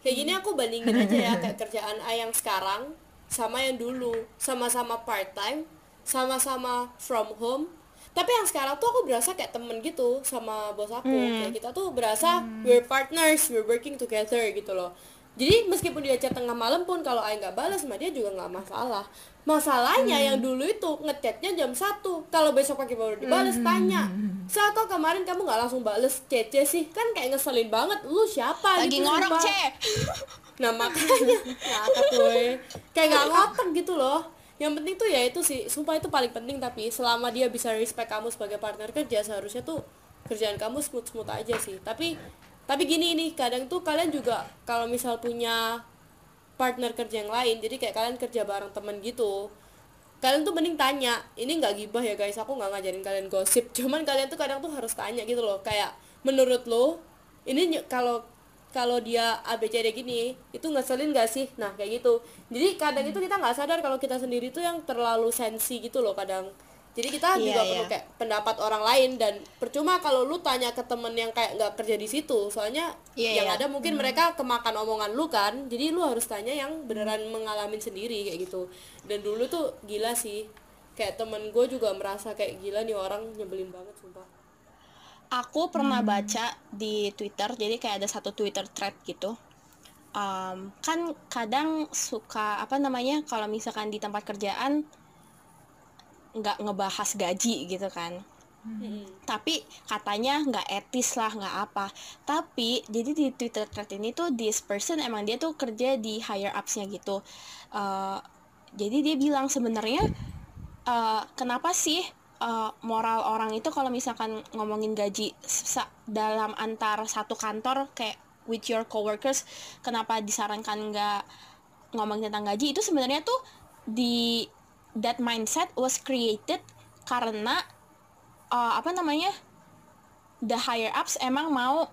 S3: kayak gini aku bandingin aja ya kayak kerjaan A yang sekarang sama yang dulu. Sama-sama part time sama-sama from home tapi yang sekarang tuh aku berasa kayak temen gitu sama bos aku kayak kita tuh berasa we're partners we're working together gitu loh. Jadi meskipun dia chat tengah malam pun kalau Aing nggak balas sama dia juga nggak masalah. Masalahnya yang dulu itu ngechatnya jam satu kalau besok pagi baru dibales tanya. Saat kok kemarin kamu nggak langsung bales cece sih? Kan kayak ngeselin banget. Lu siapa
S1: lagi
S3: gitu,
S1: ngorok ceh
S3: Nah makanya. Ngakak gue Kayak gak ngotak gitu loh Yang penting tuh ya itu sih Sumpah itu paling penting tapi Selama dia bisa respect kamu sebagai partner kerja Seharusnya tuh kerjaan kamu smooth-smooth aja sih. Tapi tapi gini nih Kadang tuh kalian juga Kalau misal punya partner kerja yang lain Jadi kayak kalian kerja bareng temen gitu kalian tuh mending tanya ini nggak gibah ya guys? Aku nggak ngajarin kalian gosip. Cuman kalian tuh kadang tuh harus tanya gitu loh kayak menurut lo ini kalau kalau dia ABCD gini itu ngeselin gak sih? Nah kayak gitu. Jadi kadang itu kita nggak sadar kalau kita sendiri tuh yang terlalu sensi gitu loh kadang. Jadi kita
S1: Iya,
S3: juga
S1: iya.
S3: perlu kayak pendapat orang lain dan percuma kalau lu tanya ke temen yang kayak nggak kerja di situ. Soalnya
S1: Iya,
S3: yang
S1: iya.
S3: ada mungkin mereka kemakan omongan lu kan jadi lu harus tanya yang beneran mengalami sendiri kayak gitu. Dan dulu tuh gila sih. Kayak temen gue juga merasa kayak gila nih orang nyebelin banget sumpah
S1: aku pernah baca di Twitter jadi kayak ada satu Twitter thread gitu. Um, kan kadang suka apa namanya kalau misalkan di tempat kerjaan nggak ngebahas gaji gitu kan.
S3: Mm-mm.
S1: tapi katanya nggak etis lah nggak apa. Tapi jadi di Twitter thread ini tuh this person emang dia tuh kerja di higher upsnya gitu. Eh, jadi dia bilang sebenarnya eh, kenapa sih eh, moral orang itu kalau misalkan ngomongin gaji dalam antar satu kantor kayak with your coworkers kenapa disarankan nggak ngomongin tentang gaji? Itu sebenarnya tuh di that mindset was created karena uh, apa namanya the higher ups emang mau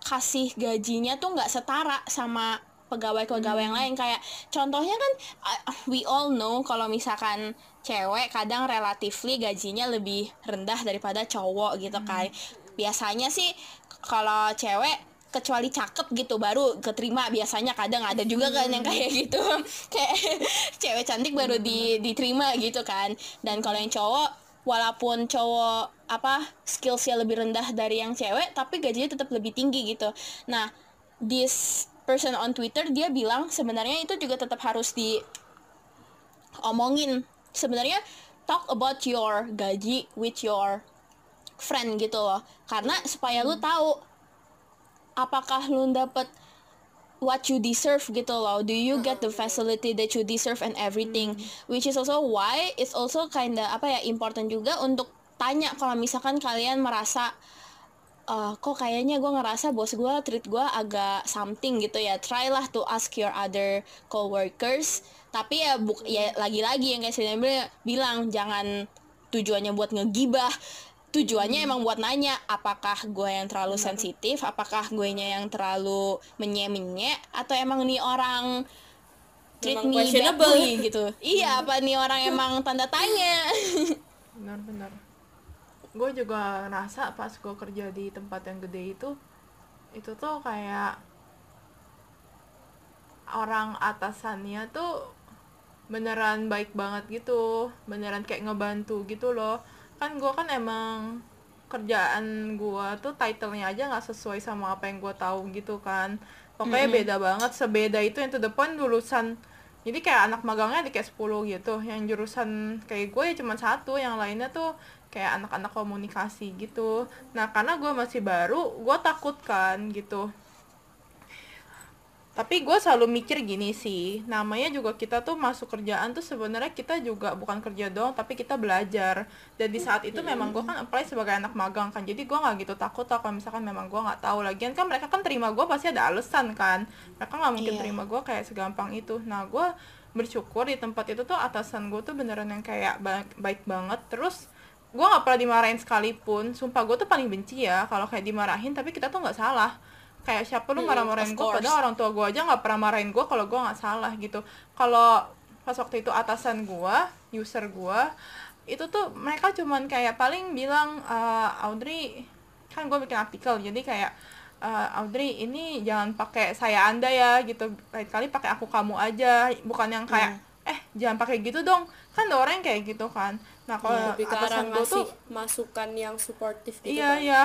S1: kasih gajinya tuh nggak setara sama pegawai-pegawai yang lain. Kayak contohnya kan uh, we all know kalau misalkan cewek kadang relatively gajinya lebih rendah daripada cowok gitu kan. Biasanya sih kalau cewek kecuali cakep gitu baru keterima biasanya kadang ada juga kan yang kayak gitu. Kayak cewek cantik baru di diterima gitu kan. Dan kalau yang cowok walaupun cowok apa skillsnya lebih rendah dari yang cewek tapi gajinya tetap lebih tinggi gitu. Nah this person on Twitter dia bilang sebenarnya itu juga tetap harus diomongin. Sebenarnya talk about your gaji with your friend gitu loh. Karena supaya lu tahu apakah lu dapet what you deserve gitu loh. Do you get the facility that you deserve and everything? Which is also why it's also kinda apa ya important juga untuk tanya kalau misalkan kalian merasa "Eh, kok kayaknya gue ngerasa bos gue treat gue agak something gitu ya. Try lah to ask your other coworkers. Tapi ya buk ya lagi-lagi yang kayak saya bilang jangan tujuannya buat ngegibah. Tujuannya emang buat nanya apakah gue yang terlalu sensitif? Apakah gue nya yang terlalu menye-menye? Atau emang nih orang treat
S3: Memang
S1: me badly gitu? Iya apa nih orang emang tanda tanya?
S2: Benar-benar gue juga ngerasa pas gue kerja di tempat yang gede itu itu tuh kayak orang atasannya tuh beneran baik banget gitu beneran kayak ngebantu gitu loh. Kan gue kan emang kerjaan gue tuh titlenya aja nggak sesuai sama apa yang gue tahu gitu kan. Pokoknya beda banget sebeda itu yang to the point lulusan. Jadi kayak anak magangnya di kayak 10 gitu yang jurusan kayak gue ya cuma satu yang lainnya tuh kayak anak-anak komunikasi gitu. Nah karena gue masih baru gue takut kan gitu. Tapi gue selalu mikir gini sih namanya juga kita tuh masuk kerjaan tuh sebenarnya kita juga bukan kerja doang tapi kita belajar. Dan di saat itu memang gue kan apply sebagai anak magang kan jadi gue nggak gitu takut lah kalau misalkan memang gue nggak tahu. Lagian kan mereka kan terima gue pasti ada alasan kan. Mereka nggak mungkin
S1: Iya.
S2: terima gue kayak segampang itu. Nah gue bersyukur di tempat itu tuh atasan gue tuh beneran yang kayak ba- baik banget. Terus gue nggak pernah dimarahin sekalipun. Sumpah gue tuh paling benci ya kalau kayak dimarahin tapi kita tuh nggak salah. Kayak siapa lu
S1: Hmm,
S2: marah-marahin gue padahal orang tua gue aja nggak pernah marahin gue kalau gue nggak salah gitu. Kalau pas waktu itu atasan gue user gue itu tuh mereka cuman kayak paling bilang "Eh, Audrey kan gue bikin artikel jadi kayak "Eh, Audrey ini jangan pakai saya anda ya gitu. Lain kali pakai aku kamu aja. Bukan yang kayak eh jangan pakai gitu dong. Kan ada orang yang kayak gitu kan nah kalau
S3: lebih ke arah
S2: gue
S3: ngasih
S2: tuh
S3: masukan yang suportif gitu
S2: iya
S3: kan?
S2: iya.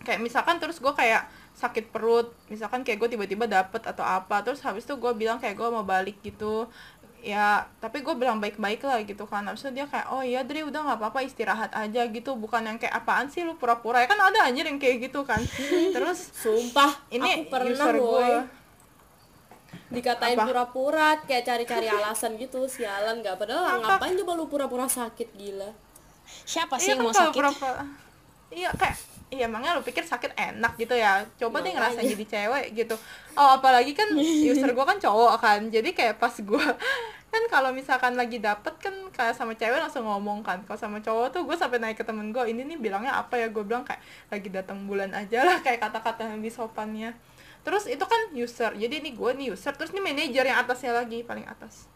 S2: Kayak misalkan terus gue kayak sakit perut misalkan kayak gue tiba-tiba dapet atau apa terus habis itu gue bilang kayak gue mau balik gitu. Ya tapi gue bilang baik-baik lah gitu kan. Habis itu dia kayak oh iya Dri udah nggak apa-apa istirahat aja gitu. Bukan yang kayak apaan sih lu pura-pura? Ya kan ada anjir yang kayak gitu kan. Terus
S3: sumpah
S2: ini
S3: aku pernah
S2: user gue
S3: dikatain pura-pura kayak cari-cari alasan gitu sialan nggak padahal
S2: Apa?
S3: ngapain coba lu pura-pura sakit gila.
S1: Siapa sih
S2: iya
S1: yang
S2: kan
S1: mau sakit?
S2: pura-pura iya kayak iya emangnya lu pikir sakit enak gitu ya. Coba deh ngerasain jadi cewek gitu. Oh apalagi kan user gue kan cowok kan. Jadi kayak pas gue kan kalau misalkan lagi dapet kan kayak sama cewek langsung ngomong kan. Kalau sama cowok tuh gue sampai naik ke temen gue ini nih bilangnya apa ya? Gue bilang kayak lagi datang bulan aja lah kayak kata-kata yang lebih sopannya terus itu kan user jadi ini gue nih user terus ini manajer yang atasnya lagi paling atas.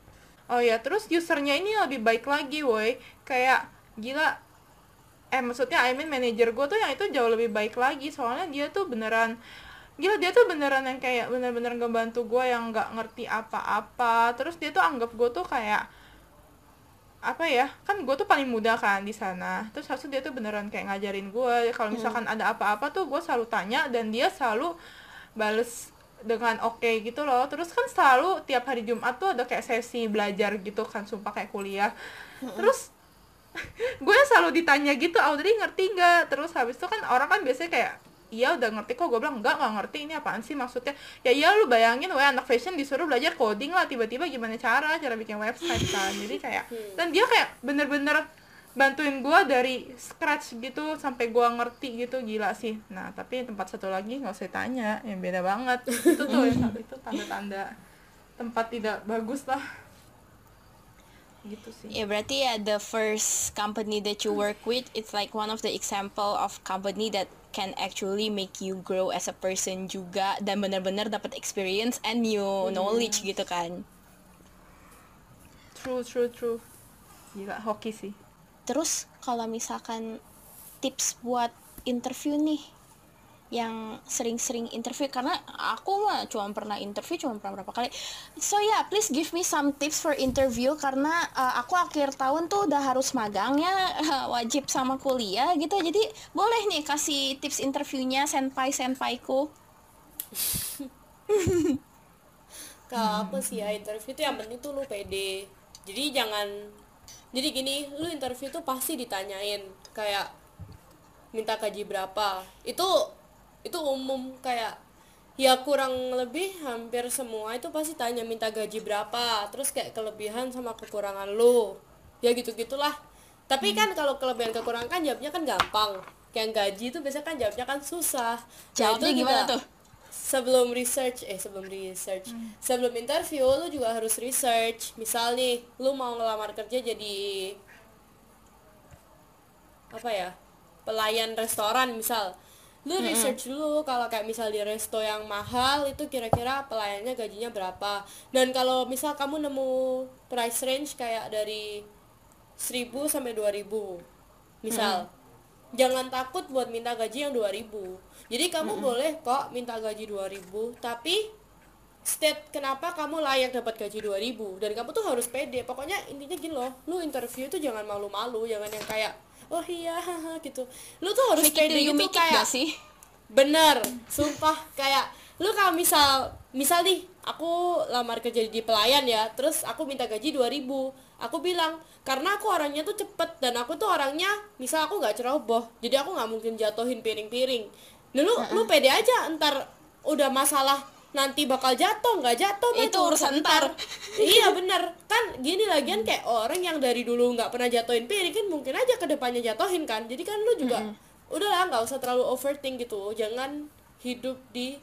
S2: Oh ya terus usernya ini lebih baik lagi woi. Kayak gila. Eh maksudnya I mean manajer gue tuh yang itu jauh lebih baik lagi soalnya dia tuh beneran gila dia tuh beneran yang kayak bener-bener ngebantu gue yang nggak ngerti apa-apa. Terus dia tuh anggap gue tuh kayak apa ya kan gue tuh paling muda kan di sana. Terus itu dia tuh beneran kayak ngajarin gue kalau misalkan ada apa-apa tuh gue selalu tanya dan dia selalu bales dengan oke gitu loh. Terus kan selalu tiap hari Jumat tuh ada kayak sesi belajar gitu kan sumpah kayak kuliah. Terus gue selalu ditanya gitu Audrey ngerti nggak? Terus habis itu kan orang kan biasanya kayak iya udah ngerti kok. Gue bilang enggak nggak ngerti ini apaan sih maksudnya? Ya iya lu bayangin weh anak fashion disuruh belajar coding lah tiba-tiba gimana cara cara bikin website kan. Jadi kayak dan dia kayak bener-bener bantuin gue dari scratch gitu sampai gue ngerti gitu gila sih nah tapi tempat satu lagi nggak usah tanya yang beda banget itu tuh yang satu itu tanda-tanda tempat tidak bagus lah gitu sih
S1: Ya berarti ya the first company that you work with it's like one of the example of company that can actually make you grow as a person juga dan benar-benar dapat experience and new knowledge gitu kan.
S2: True, true, true. Gila, hoki sih.
S1: Terus kalau misalkan tips buat interview nih yang sering-sering interview karena aku mah cuma pernah interview cuma pernah berapa kali. So yeah, please give me some tips for interview karena uh, aku akhir tahun tuh udah harus magangnya wajib sama kuliah gitu. Jadi boleh nih kasih tips interviewnya senpai senpaiku.
S3: kalau apa sih ya interview tuh yang penting tuh lu pede jadi jangan jadi gini lu interview tuh pasti ditanyain kayak minta gaji berapa. Itu itu umum kayak ya kurang lebih hampir semua itu pasti tanya minta gaji berapa terus kayak kelebihan sama kekurangan lu. Ya gitu gitulah tapi kan kalau kelebihan kekurangan kan jawabnya kan gampang. Kayak gaji itu biasanya kan jawabnya kan susah. Nah,
S1: Jawabnya
S3: itu
S1: gimana
S3: juga-
S1: tuh?
S3: Sebelum research eh sebelum research. Sebelum interview lu juga harus research. Misal nih lu mau ngelamar kerja jadi apa ya pelayan restoran misal. Lu research dulu kalau kayak misal di resto yang mahal itu kira-kira pelayannya gajinya berapa. Dan kalau misal kamu nemu price range kayak dari 1000 sampai 2000 misal. Jangan takut buat minta gaji yang 2000 jadi kamu boleh kok minta gaji 2000 tapi state kenapa kamu layak dapat gaji 2000 dan kamu tuh harus pede. Pokoknya intinya gini loh lu interview itu jangan malu-malu jangan yang kayak oh iya haha," gitu. Lu tuh harus
S1: Fake it
S3: pede gitu
S1: make it
S3: kayak
S1: gak sih?
S3: bener sumpah. Kayak lu kalau misal misal nih aku lamar kerja di pelayan ya terus aku minta gaji 2000 aku bilang karena aku orangnya tuh cepet dan aku tuh orangnya misal aku nggak ceroboh jadi aku nggak mungkin jatuhin piring-piring nah, lu lu pede aja ntar udah masalah nanti bakal jatuh nggak jatuh mah
S1: Itu urusan ntar.
S3: iya bener. Kan gini lagian kayak orang yang dari dulu nggak pernah jatuhin piring kan mungkin aja ke depannya jatuhin kan. Jadi kan lu juga udahlah nggak usah terlalu overthink gitu. Jangan hidup di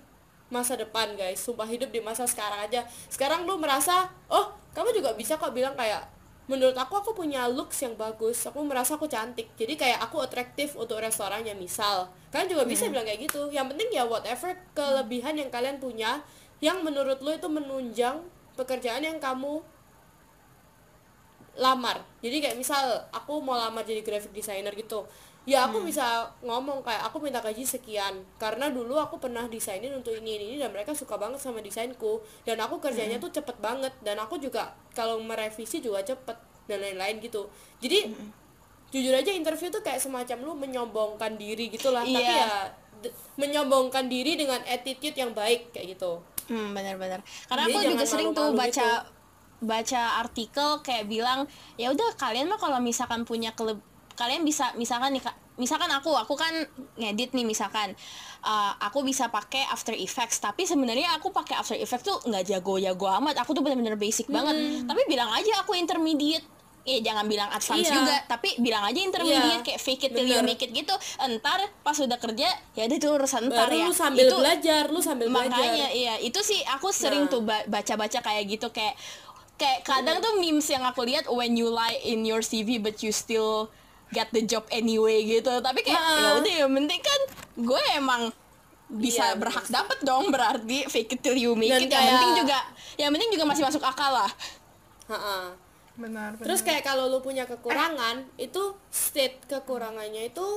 S3: masa depan guys. Sumpah hidup di masa sekarang aja. Sekarang lu merasa oh kamu juga bisa kok bilang kayak menurut aku aku punya looks yang bagus. Aku merasa aku cantik. Jadi kayak aku atraktif untuk restorannya misal. Kalian juga bisa bilang kayak gitu. Yang penting ya whatever kelebihan yang kalian punya yang menurut lu itu menunjang pekerjaan yang kamu lamar. Jadi kayak misal aku mau lamar jadi graphic designer gitu. Ya aku bisa ngomong kayak aku minta gaji sekian. Karena dulu aku pernah desainin untuk ini ini, ini dan mereka suka banget sama desainku. Dan aku kerjanya tuh cepet banget. Dan aku juga kalau merevisi juga cepet dan lain-lain gitu. Jadi jujur aja interview tuh kayak semacam lu menyombongkan diri gitu lah. Tapi
S1: Iya.
S3: ya menyombongkan diri dengan attitude yang baik kayak gitu.
S1: Hmm, benar-benar. Karena
S3: Jadi
S1: aku juga sering tuh baca
S3: gitu.
S1: Baca artikel kayak bilang ya udah kalian mah kalau misalkan punya keleb kalian bisa misalkan nih misalkan aku aku kan ngedit nih misalkan uh, aku bisa pakai After Effects tapi sebenarnya aku pakai After Effects tuh nggak jago-jago amat aku tuh bener-bener basic banget. Tapi bilang aja aku intermediate. Eh jangan bilang advance
S3: Iya.
S1: juga tapi bilang aja intermediate
S3: Iya,
S1: kayak fake it till you make it gitu. Entar pas udah kerja ya itu urusan ntar
S3: baru
S1: ya.
S3: lu sambil
S1: itu
S3: belajar lu sambil
S1: makanya
S3: belajar.
S1: iya itu sih aku sering
S3: Nah.
S1: tuh ba- baca-baca kayak gitu kayak kayak kadang tuh memes yang aku lihat when you lie in your CV but you still get the job anyway gitu tapi kayak ya udah yang penting kan gue emang bisa
S3: Iya,
S1: berhak dapet dong berarti fake it till you make
S3: Dan
S1: it yang
S3: kayak-
S1: penting juga yang penting juga masih masuk akal lah
S3: Ha-ha.
S2: benar benar
S3: Terus kayak kalau lu punya kekurangan, itu state kekurangannya itu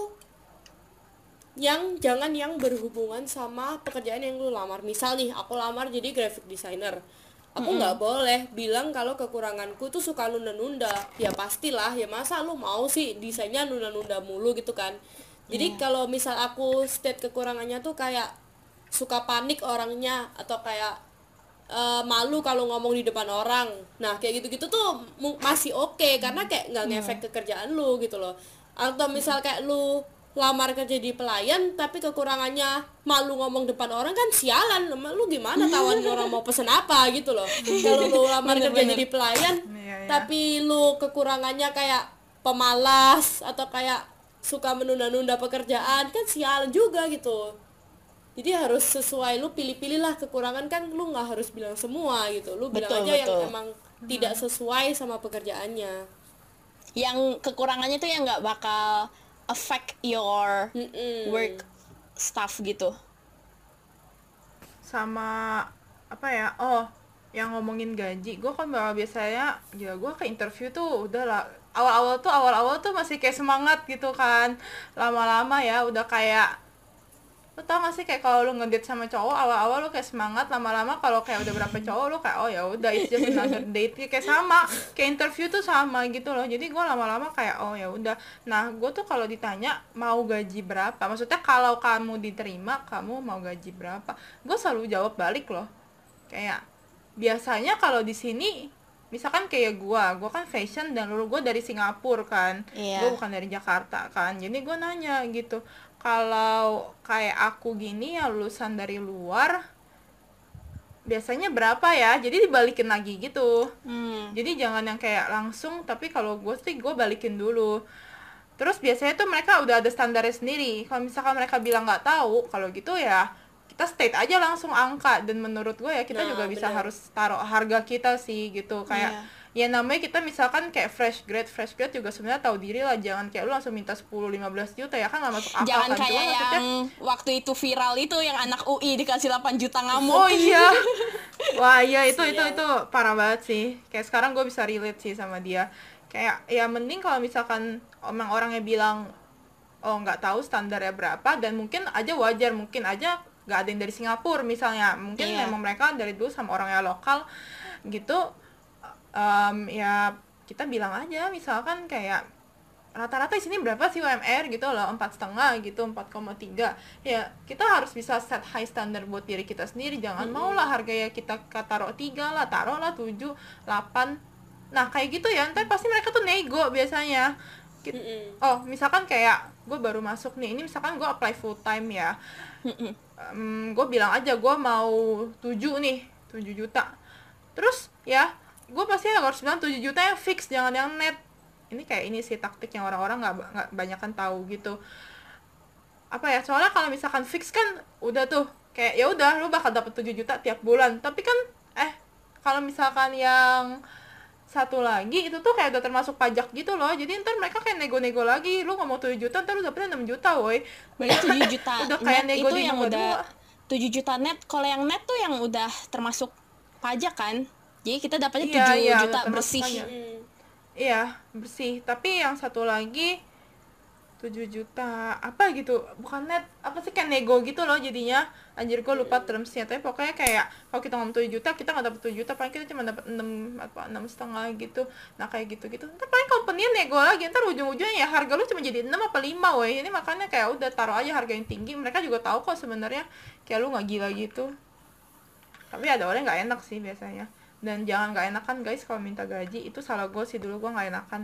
S3: yang jangan yang berhubungan sama pekerjaan yang lu lamar. Misal nih, aku lamar jadi graphic designer. Aku nggak boleh bilang kalau kekuranganku tuh suka nunda-nunda. Ya pastilah, ya masa lu mau sih desainnya nunda-nunda mulu gitu kan. Jadi kalau misal aku state kekurangannya tuh kayak suka panik orangnya atau kayak eh, malu kalau ngomong di depan orang. Nah, kayak gitu-gitu tuh masih oke karena kayak nggak ngefek ke kerjaan lu gitu loh. Atau misal kayak lu lamar kerja di pelayan tapi kekurangannya malu ngomong depan orang kan sialan lu gimana tawan orang mau pesen apa gitu loh kalau lu lamar kerja
S1: Bener-bener.
S3: jadi pelayan
S2: Iya, iya.
S3: tapi lu kekurangannya kayak pemalas atau kayak suka menunda-nunda pekerjaan kan sialan juga gitu jadi harus sesuai lu pilih-pilih lah kekurangan kan lu nggak harus bilang semua gitu lu bilang
S1: Betul,
S3: aja yang
S1: betul.
S3: emang tidak sesuai sama pekerjaannya
S1: yang kekurangannya tuh yang nggak bakal affect your
S3: Mm-mm.
S1: work stuff gitu
S2: sama apa ya oh yang ngomongin gaji gue kan bakal biasanya ya gue ke interview tuh udah lah awal-awal tuh awal-awal tuh masih kayak semangat gitu kan lama-lama ya udah kayak lo tau gak sih kayak kalau lu ngedate sama cowok awal-awal lu kayak semangat lama-lama kalau kayak udah berapa cowok lu kayak oh ya udah it's just another date. Kayak sama kayak interview tuh sama gitu loh. Jadi gue lama-lama kayak oh ya udah. Nah gue tuh kalau ditanya mau gaji berapa? Maksudnya kalau kamu diterima kamu mau gaji berapa? Gue selalu jawab balik loh. Kayak biasanya kalau di sini misalkan kayak gua gua kan fashion dan lulu gua dari Singapura kan.
S1: Iya.
S2: gua bukan dari Jakarta kan. Jadi gua nanya gitu kalau kayak aku gini ya lulusan dari luar biasanya berapa ya? Jadi dibalikin lagi gitu.
S1: Hmm.
S2: jadi jangan yang kayak langsung tapi kalau gue sih gue balikin dulu. Terus biasanya tuh mereka udah ada standarnya sendiri. Kalau misalkan mereka bilang nggak tahu kalau gitu ya kita state aja langsung angka. Dan menurut gue ya kita
S3: Nah,
S2: juga bisa
S3: bener.
S2: harus taruh harga kita sih gitu. Kayak ya namanya kita misalkan kayak fresh grade fresh grade juga sebenarnya tahu diri lah jangan kayak lu langsung minta 10 15 juta ya kan nggak masuk akal
S1: Jangan
S2: kan
S1: kayak
S2: Cuma maksudnya-
S1: yang waktu itu viral itu yang anak UI dikasih 8 juta ngamuk.
S2: Oh iya. Wah iya itu itu
S3: Sial.
S2: itu parah banget sih. Kayak sekarang gue bisa relate sih sama dia. Kayak ya mending kalau misalkan emang orangnya bilang oh nggak tahu standarnya berapa dan mungkin aja wajar mungkin aja nggak ada yang dari Singapura misalnya mungkin
S1: Iya.
S2: memang mereka dari dulu sama orangnya lokal gitu Em, ya kita bilang aja misalkan kayak rata-rata di sini berapa sih UMR gitu loh empat setengah gitu 4,3 ya kita harus bisa set high standard buat diri kita sendiri. Jangan mau lah harganya kita taruh tiga lah taruh lah 7, 8 nah kayak gitu ya ntar pasti mereka tuh nego biasanya.
S3: Mm-mm.
S2: oh misalkan kayak gue baru masuk nih ini misalkan gue apply full time ya. Gue bilang aja gue mau 7 nih 7 juta. Terus ya gue pasti harus bilang 7 juta yang fix jangan yang net ini kayak ini sih taktik yang orang-orang nggak nggak banyak kan tahu gitu apa ya soalnya kalau misalkan fix kan udah tuh kayak ya udah lu bakal dapet 7 juta tiap bulan tapi kan eh kalau misalkan yang satu lagi itu tuh kayak udah termasuk pajak gitu loh jadi ntar mereka kayak nego-nego lagi lu nggak mau 7 juta ntar lu dapetnya 6 juta woi
S1: Berarti 7 juta
S2: Udah kayak
S1: net
S2: nego
S1: itu yang udah
S2: dua.
S1: 7 juta net. Kalau yang net tuh yang udah termasuk pajak kan? Jadi kita dapatnya 7
S2: Iya, iya,
S1: juta
S2: udah termasuk
S1: bersih.
S2: pajak.
S3: Mm.
S2: Iya, bersih. Tapi yang satu lagi 7 juta. Apa gitu? Bukan net apa sih kayak nego gitu loh jadinya. Anjir gue lupa termsnya. Tapi pokoknya kayak kalau kita ngomong 7 juta kita nggak dapet 7 juta. Paling kita cuma dapat 6 apa enam setengah gitu. Nah kayak gitu gitu ntar paling company nego lagi. Ntar ujung-ujungnya ya harga lu cuma jadi 6 apa 5 woi. Ini makanya kayak udah taruh aja harga yang tinggi. Mereka juga tahu kok sebenarnya. Kayak lu nggak gila gitu. Tapi ada orang yang nggak enak sih biasanya dan jangan nggak enakan guys kalau minta gaji. Itu salah gue sih dulu gue nggak enakan.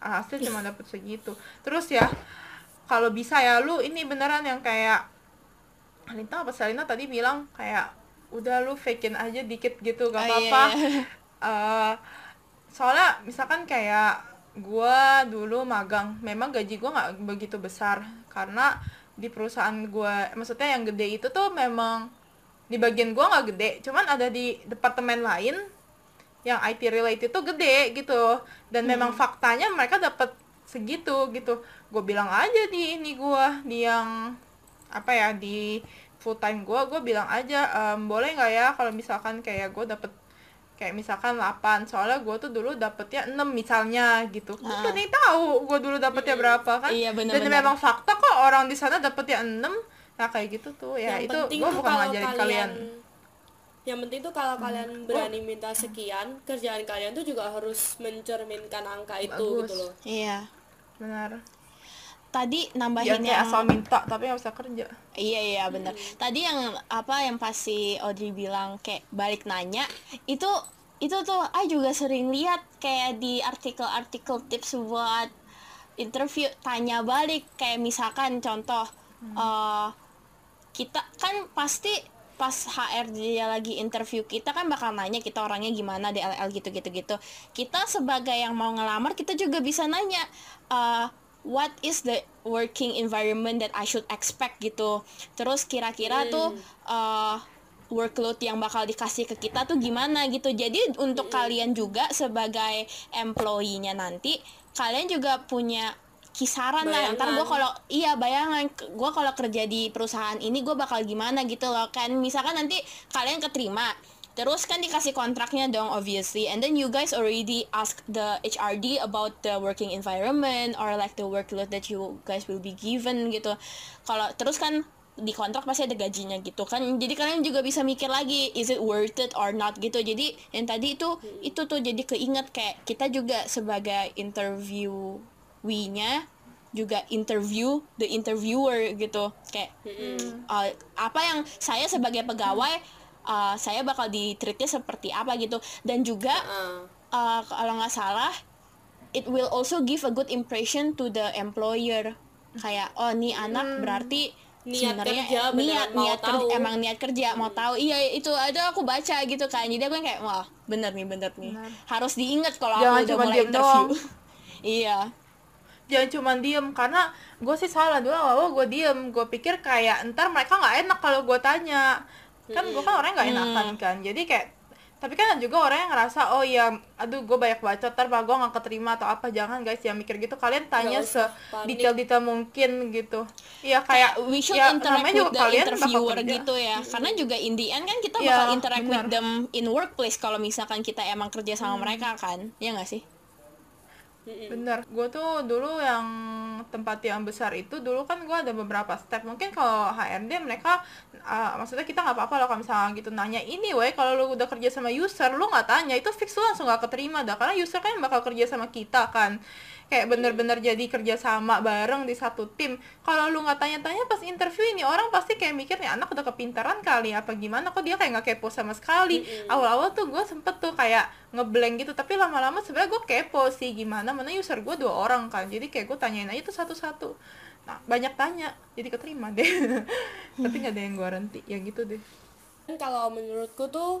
S2: Hasil cuma dapet segitu. Terus ya kalau bisa ya lu ini beneran yang kayak Alina apa Salina tadi bilang kayak udah lu fakein aja dikit gitu gak
S1: Oh,
S2: apa-apa.
S1: iya, iya.
S2: Eh, soalnya misalkan kayak gua dulu magang memang gaji gua nggak begitu besar. Karena di perusahaan gua maksudnya yang gede itu tuh memang di bagian gua nggak gede. Cuman ada di departemen lain yang IT related tuh gede gitu. Dan memang faktanya mereka dapat segitu gitu. Gue bilang aja di ini gua di yang apa ya di full time gua gue bilang aja "Em, boleh nggak ya kalau misalkan kayak gue dapet kayak misalkan 8 soalnya gue tuh dulu dapetnya 6 misalnya gitu. Gue
S1: Ah.
S2: kan yang tahu gue dulu dapetnya berapa kan?
S1: Iya,
S2: dan
S1: bener-bener.
S2: memang fakta kok orang di sana dapetnya 6 nah kayak gitu tuh. Ya
S3: yang
S2: itu gue bukan ngajarin
S3: kalian,
S2: kalian
S3: yang penting tuh kalau kalian berani minta sekian kerjaan kalian tuh juga harus mencerminkan angka itu
S2: Bagus.
S3: gitu loh.
S1: Iya.
S2: benar.
S1: Tadi nambahin
S2: kayak
S1: yang
S2: asal minta tapi nggak usah kerja.
S1: Iya iya benar. Tadi yang apa yang pasti Audrey bilang kayak balik nanya itu itu tuh ah juga sering lihat kayak di artikel-artikel tips buat interview tanya balik. Kayak misalkan contoh eh, kita kan pasti pas HR dia lagi interview kita kan bakal nanya kita orangnya gimana DLL gitu gitu gitu kita sebagai yang mau ngelamar kita juga bisa nanya eh, what is the working environment that I should expect? gitu. Terus kira-kira tuh eh, workload yang bakal dikasih ke kita tuh gimana gitu. Jadi untuk kalian juga sebagai employee-nya nanti kalian juga punya kisaran lah. Ntar gue
S3: Bayangan.
S1: kalau iya bayangan. Gue kalau kerja di perusahaan ini gue bakal gimana gitu loh. Kan misalkan nanti kalian keterima terus kan dikasih kontraknya dong obviously. And then you guys already ask the HRD about the working environment or like the workload that you guys will be given gitu. Kalau terus kan di kontrak pasti ada gajinya gitu kan. Jadi kalian juga bisa mikir lagi is it worth it or not gitu. Jadi yang tadi itu itu tuh jadi keinget kayak kita juga sebagai interviewee-nya juga interview the interviewer gitu. Kayak uh, apa yang saya sebagai pegawai uh, saya bakal ditreatnya seperti apa gitu. Dan juga
S3: Ah,
S1: uh, kalau nggak salah it will also give a good impression to the employer. Kayak oh nih anak berarti
S3: Niat
S1: sebenarnya
S3: kerja,
S1: niat
S3: mau
S1: niat kerja
S3: tahu. Hmm.
S1: emang niat kerja mau tahu. Iya itu ada aku baca gitu kan. Jadi aku kayak wah bener nih bener nih. Harus diingat kalau aku udah mulai interview. iya
S2: jangan cuma diem. Karena gue sih salah dulu awal gue diem. Gue pikir kayak ntar mereka nggak enak kalau gue tanya. Kan gue kan orangnya nggak enakan kan. Jadi kayak tapi kan ada juga orang yang ngerasa oh iya aduh gue banyak baca ntar gue gak keterima atau apa. Jangan guys jangan mikir gitu. Kalian tanya
S3: Nggak
S2: se
S3: usah panik.
S2: detail-detail mungkin gitu. Iya kayak
S1: we should
S2: ya,
S1: interact with
S2: juga
S1: the
S2: kalian
S1: interviewer gitu ya. Karena juga in the end kan kita
S2: Iya,
S1: bakal interact with
S2: benar.
S1: them in workplace kalau misalkan kita emang kerja sama
S2: Hmm.
S1: mereka kan. Ya nggak sih
S2: Bener, gue tuh dulu yang tempat yang besar itu dulu kan gue ada beberapa step. Mungkin kalau HRD mereka uh, maksudnya kita nggak apa-apa loh kalau misalnya gitu nanya ini weh kalau lu udah kerja sama user lu nggak tanya itu fix lu langsung nggak keterima dah. Karena user kan bakal kerja sama kita kan kayak bener-bener jadi kerja sama bareng di satu tim. Kalau lu nggak tanya-tanya pas interview ini orang pasti kayak mikir nih anak udah kepintaran kali apa gimana? Kok dia kayak nggak kepo sama sekali. Awal-awal tuh gue sempet tuh kayak ngeblank gitu tapi lama-lama sebenarnya gue kepo sih gimana? Mana user gue dua orang kan jadi kayak gue tanyain aja tuh satu-satu. Nah banyak tanya jadi keterima deh. Tapi nggak ada yang garanti ya gitu deh.
S3: Kalau menurutku tuh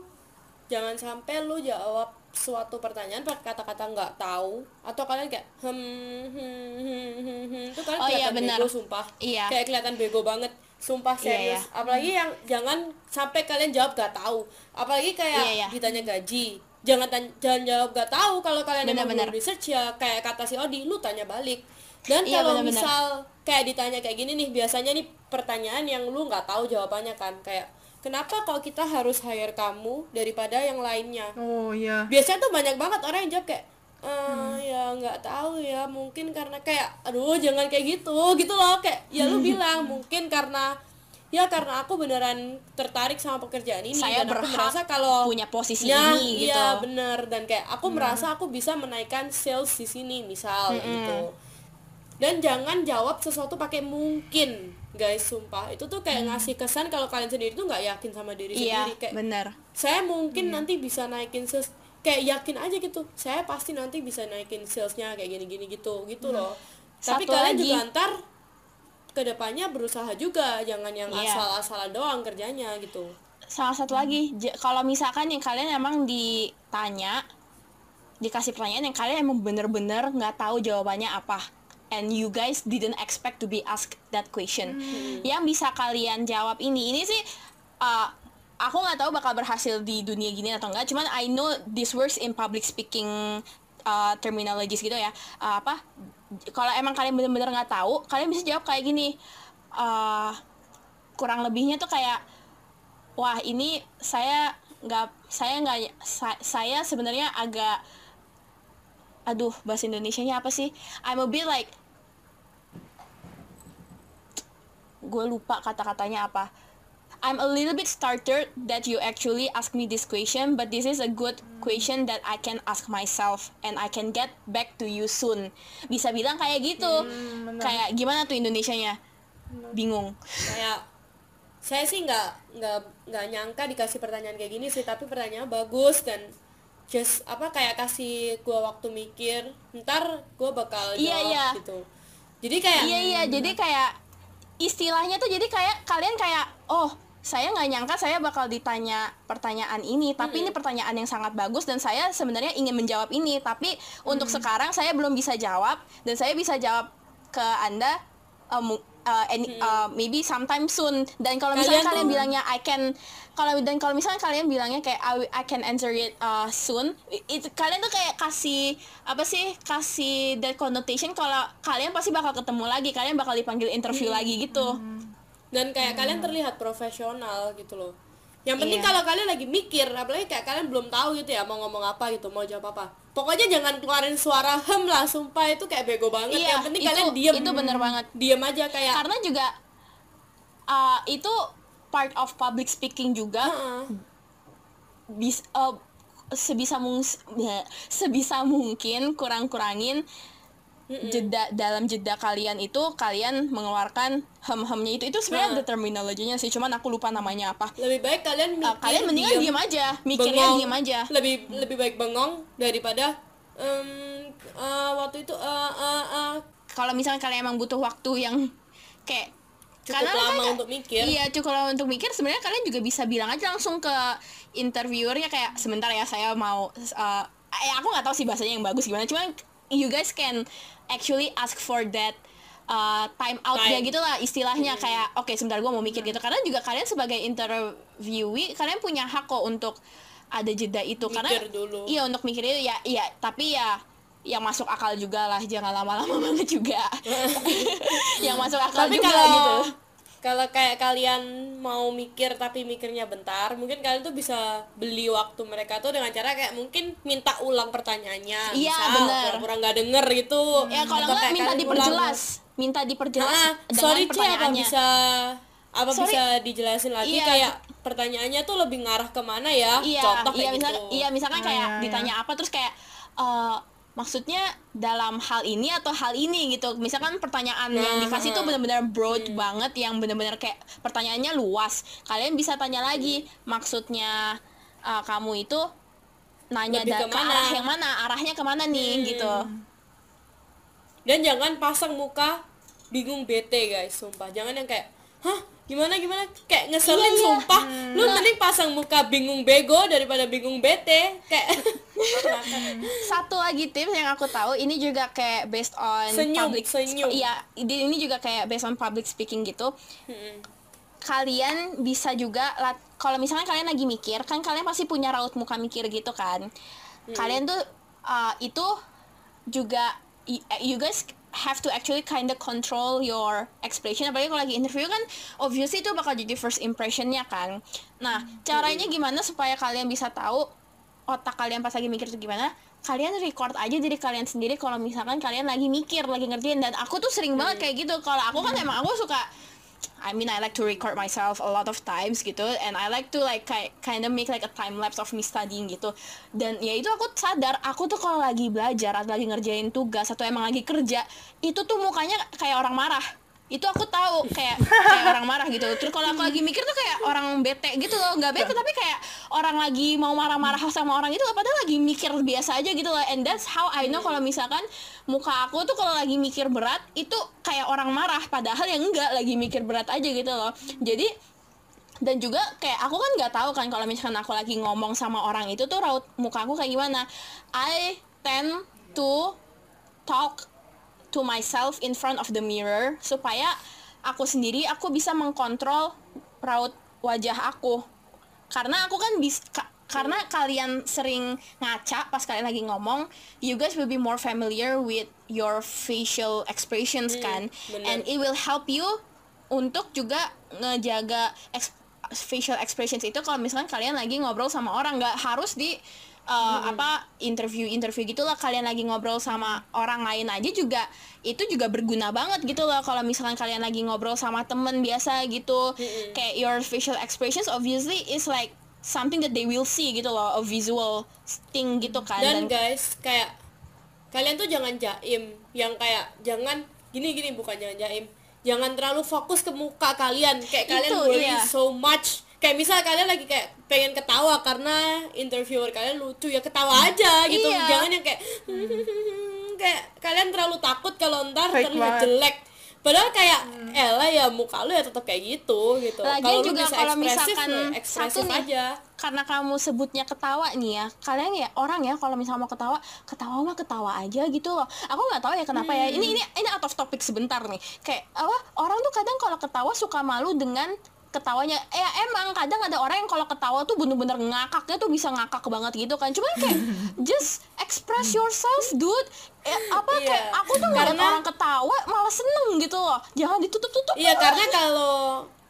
S3: jangan sampai lu jawab suatu pertanyaan pakai kata-kata nggak tahu atau kalian kayak hmm hmm hmm hmm, hmm itu kalian
S1: Oh iya,
S3: kelihatan
S1: benar.
S3: bego sumpah
S1: Iya.
S3: kayak kelihatan bego banget sumpah
S1: Iya,
S3: serius
S1: iya.
S3: apalagi yang jangan sampai kalian jawab gak tahu apalagi kayak
S1: Iya, iya.
S3: ditanya gaji jangan tan- jangan jawab gak tahu kalau kalian emang
S1: Benar-benar.
S3: belum research ya kayak kata si Odi lu tanya balik dan
S1: Iya,
S3: kalau misal kayak ditanya kayak gini nih biasanya nih pertanyaan yang lu nggak tahu jawabannya kan kayak kenapa kalau kita harus hire kamu daripada yang lainnya?
S2: Oh iya.
S3: Biasanya tuh banyak banget orang yang jawab kayak eh ya nggak tahu ya mungkin karena kayak aduh jangan kayak gitu gitu loh kayak ya lu bilang mungkin karena ya karena aku beneran tertarik sama pekerjaan ini
S1: Saya
S3: dan aku
S1: berhak
S3: merasa kalau
S1: punya posisi
S3: Nah,
S1: ini gitu.
S3: iya bener. Dan kayak aku merasa aku bisa menaikkan sales di sini misal gitu. Dan jangan jawab sesuatu pakai mungkin guys sumpah. Itu tuh kayak ngasih kesan kalau kalian sendiri tuh nggak yakin sama diri
S1: iya
S3: sendiri. Kayak
S1: bener.
S3: saya mungkin nanti bisa naikin sales kayak yakin aja gitu. Saya pasti nanti bisa naikin salesnya kayak gini-gini gitu gitu loh. Tapi
S1: Satu
S3: kalian
S1: lagi.
S3: juga ntar ke depannya berusaha juga jangan yang
S1: Iya.
S3: asal-asalan doang kerjanya gitu.
S1: Salah satu lagi kalau misalkan yang kalian emang ditanya dikasih pertanyaan yang kalian emang bener-bener nggak tahu jawabannya apa and you guys didn't expect to be asked that question. Yang bisa kalian jawab ini. Ini sih uh, aku nggak tahu bakal berhasil di dunia gini atau enggak cuman I know this works in public speaking uh, terminologies gitu ya. Uh, apa? Kalau emang kalian bener-bener nggak tahu kalian bisa jawab kayak gini. Uh, kurang lebihnya tuh kayak wah ini saya nggak saya nggak sa- saya sebenarnya agak aduh bahasa Indonesia nya apa sih? I'm a bit like gue lupa kata-katanya apa I'm a little bit startled that you actually ask me this question, but this is a good question that I can ask myself and I can get back to you soon. Bisa bilang kayak gitu. kayak gimana tuh Indonesianya? Bingung.
S3: kayak saya sih nggak nggak nggak nyangka dikasih pertanyaan kayak gini sih tapi pertanyaan bagus dan just apa kayak kasih gua waktu mikir ntar gua bakal jawab
S1: Iya, iya.
S3: gitu jadi kayak
S1: Iya iya, jadi kayak istilahnya tuh jadi kayak kalian kayak oh saya nggak nyangka saya bakal ditanya pertanyaan ini, tapi ini pertanyaan yang sangat bagus dan saya sebenarnya ingin menjawab ini, tapi untuk sekarang saya belum bisa jawab dan saya bisa jawab ke anda mu- uh, any- uh, maybe sometime soon. Dan kalau misalnya
S3: Kalian
S1: kalian bilangnya I can kalau dan kalau misalnya kalian bilangnya kayak I, I can answer it uh, soon, itu kalian tuh kayak kasih apa sih kasih that connotation kalau kalian pasti bakal ketemu lagi, kalian bakal dipanggil interview lagi gitu.
S3: dan kayak kalian terlihat profesional gitu loh. Yang penting
S1: Iya.
S3: kalau kalian lagi mikir apalagi kayak kalian belum tahu gitu ya mau ngomong apa gitu mau jawab apa. Pokoknya jangan keluarin suara hem lah sumpah itu kayak bego banget.
S1: Iya,
S3: yang penting
S1: itu-
S3: kalian diem.
S1: itu bener banget.
S3: diem aja kayak
S1: Karena juga uh, itu part of public speaking juga
S3: Heeh.
S1: bis uh, sebisa mung sebisa mungkin kurang-kurangin jeda dalam jeda kalian itu kalian mengeluarkan hem-hemnya itu. Itu sebenarnya ada terminologinya sih cuman aku lupa namanya apa.
S3: Lebih baik kalian mikir
S1: Uh, kalian mendingan
S3: diem,
S1: diem aja mikirnya
S3: bengong.
S1: diem aja.
S3: Lebih lebih baik bengong daripada em, eh, waktu itu eh, eh, eh,
S1: kalau misalnya kalian emang butuh waktu yang kayak
S3: cukup
S1: karena
S3: lama
S1: kan-
S3: untuk mikir
S1: Iya, cukup lama untuk mikir. Sebenarnya kalian juga bisa bilang aja langsung ke interviewernya kayak sebentar ya saya mau uh, eh aku nggak tahu sih bahasanya yang bagus gimana. Cuman you guys can actually ask for that uh, time out-nya
S3: Time.
S1: gitu lah istilahnya kayak oke sebentar gue mau mikir gitu karena juga kalian sebagai interviewee kalian punya hak kok untuk ada jeda itu karena
S3: Mikir dulu.
S1: iya untuk mikir itu ya iya tapi ya yang masuk akal juga lah jangan lama-lama banget juga. Yang masuk akal
S3: tapi
S1: juga
S3: kalau
S1: gitu.
S3: kalau kayak kalian mau mikir tapi mikirnya bentar mungkin kalian tuh bisa beli waktu mereka tuh dengan cara kayak mungkin minta ulang pertanyaannya.
S1: Iya, bener.
S3: pura-pura nggak denger gitu.
S1: Ya kalau
S3: Atau
S1: enggak
S3: kayak
S1: minta diperjelas. Minta
S3: ulang,
S1: diperjelas
S3: ah,
S1: dengan
S3: sorry Ci, apa
S1: pertanyaannya.
S3: bisa apa
S1: Sorry.
S3: bisa dijelasin lagi?
S1: Iya.
S3: kayak pertanyaannya tuh lebih ngarah ke mana ya?
S1: Iya
S3: contoh
S1: iya
S3: kayak
S1: misal,
S3: gitu.
S1: iya misalkan kayak
S2: iya, iya.
S1: ditanya apa terus kayak eh, maksudnya dalam hal ini atau hal ini gitu. Misalkan pertanyaan yang
S3: Nah,
S1: dikasih tuh
S3: ha.
S1: benar-benar broad
S3: Hmm.
S1: banget yang benar-benar kayak pertanyaannya luas. Kalian bisa tanya lagi maksudnya eh, kamu itu nanya
S3: Lebih
S1: da- ke arah yang mana? Arahnya ke mana nih
S3: Hmm.
S1: gitu.
S3: Dan jangan pasang muka bingung bete guys sumpah. Jangan yang kayak hah gimana gimana? Kayak ngeselin
S1: Iya, iya.
S3: sumpah. Lu mending pasang muka bingung bego daripada bingung bete. Kayak
S1: satu lagi tips yang aku tahu ini juga kayak based on
S3: Senyum,
S1: public
S3: senyum.
S1: iya ini juga kayak based on public speaking gitu.
S3: Mm-mm.
S1: kalian bisa juga kalau misalnya kalian lagi mikir kan kalian pasti punya raut muka mikir gitu kan. Kalian tuh uh, itu juga y- you guys have to actually kind of control your expression. Apalagi kalau lagi interview kan obviously itu bakal jadi first impressionnya kan. Nah caranya gimana supaya kalian bisa tahu otak kalian pas lagi mikir itu gimana? Kalian record aja diri kalian sendiri kalau misalkan kalian lagi mikir lagi ngerjain dan aku tuh sering banget kayak gitu. Kalau aku kan emang aku suka I mean I like to record myself a lot of times gitu. And I like to like ki- kind of make like a time lapse of me studying gitu. Dan ya itu aku sadar aku tuh kalau lagi belajar atau lagi ngerjain tugas atau emang lagi kerja itu tuh mukanya kayak orang marah itu aku tahu kayak kayak orang marah gitu. Terus kalau aku lagi mikir tuh kayak orang bete gitu loh. Nggak bete tapi kayak orang lagi mau marah-marah sama orang itu padahal lagi mikir biasa aja gitu loh. And that's how I know kalau misalkan muka aku tuh kalau lagi mikir berat itu kayak orang marah. Padahal yang enggak lagi mikir berat aja gitu loh. Jadi dan juga kayak aku kan nggak tahu kan kalau misalkan aku lagi ngomong sama orang itu tuh raut muka aku kayak gimana. I tend to talk to myself in front of the mirror supaya aku sendiri aku bisa mengkontrol raut wajah aku. Karena aku kan bisa karena kalian sering ngaca pas kalian lagi ngomong you guys will be more familiar with your facial expressions kan.
S3: bener.
S1: and it will help you untuk juga ngejaga facial expressions itu kalau misalkan kalian lagi ngobrol sama orang. Nggak harus di uh, apa interview interview gitulah kalian lagi ngobrol sama orang lain aja juga itu juga berguna banget gitu loh. Kalau misalkan kalian lagi ngobrol sama temen biasa gitu. Kayak your facial expressions obviously is like something that they will see gitu loh. A visual thing gitu kan.
S3: Dan guys kayak kalian tuh jangan jaim yang kayak jangan gini gini bukan jangan jaim. Jangan terlalu fokus ke muka kalian. Kayak kalian
S1: Itu,
S3: worry
S1: iya.
S3: so much kayak misal kalian lagi kayak pengen ketawa karena interviewer kalian lucu ya ketawa aja gitu.
S1: Iya.
S3: jangan yang kayak kayak kalian terlalu takut kalau ntar
S2: Fake
S3: terlihat
S2: banget.
S3: jelek. Padahal kayak elah ya muka lu ya tetap kayak gitu gitu. Kalau lu
S1: juga
S3: bisa
S1: kalau
S3: ekspresif
S1: misalkan satu
S3: ekspresif
S1: nih,
S3: aja.
S1: karena kamu sebutnya ketawa nih ya kalian ya orang ya kalau misalnya mau ketawa ketawa mah ketawa aja gitu loh. Aku nggak tahu ya kenapa ya. Ini ini ini out of topic sebentar nih. Kayak apa orang tuh kadang kalau ketawa suka malu dengan ketawanya eh emang kadang ada orang yang kalau ketawa tuh bener-bener ngakaknya tuh bisa ngakak banget gitu kan cuman kayak just express yourself dude eh, apa
S3: Iya.
S1: kayak aku tuh ngeliat
S3: Karena-
S1: orang ketawa malah seneng gitu loh jangan ditutup-tutup
S3: Iya karena kalau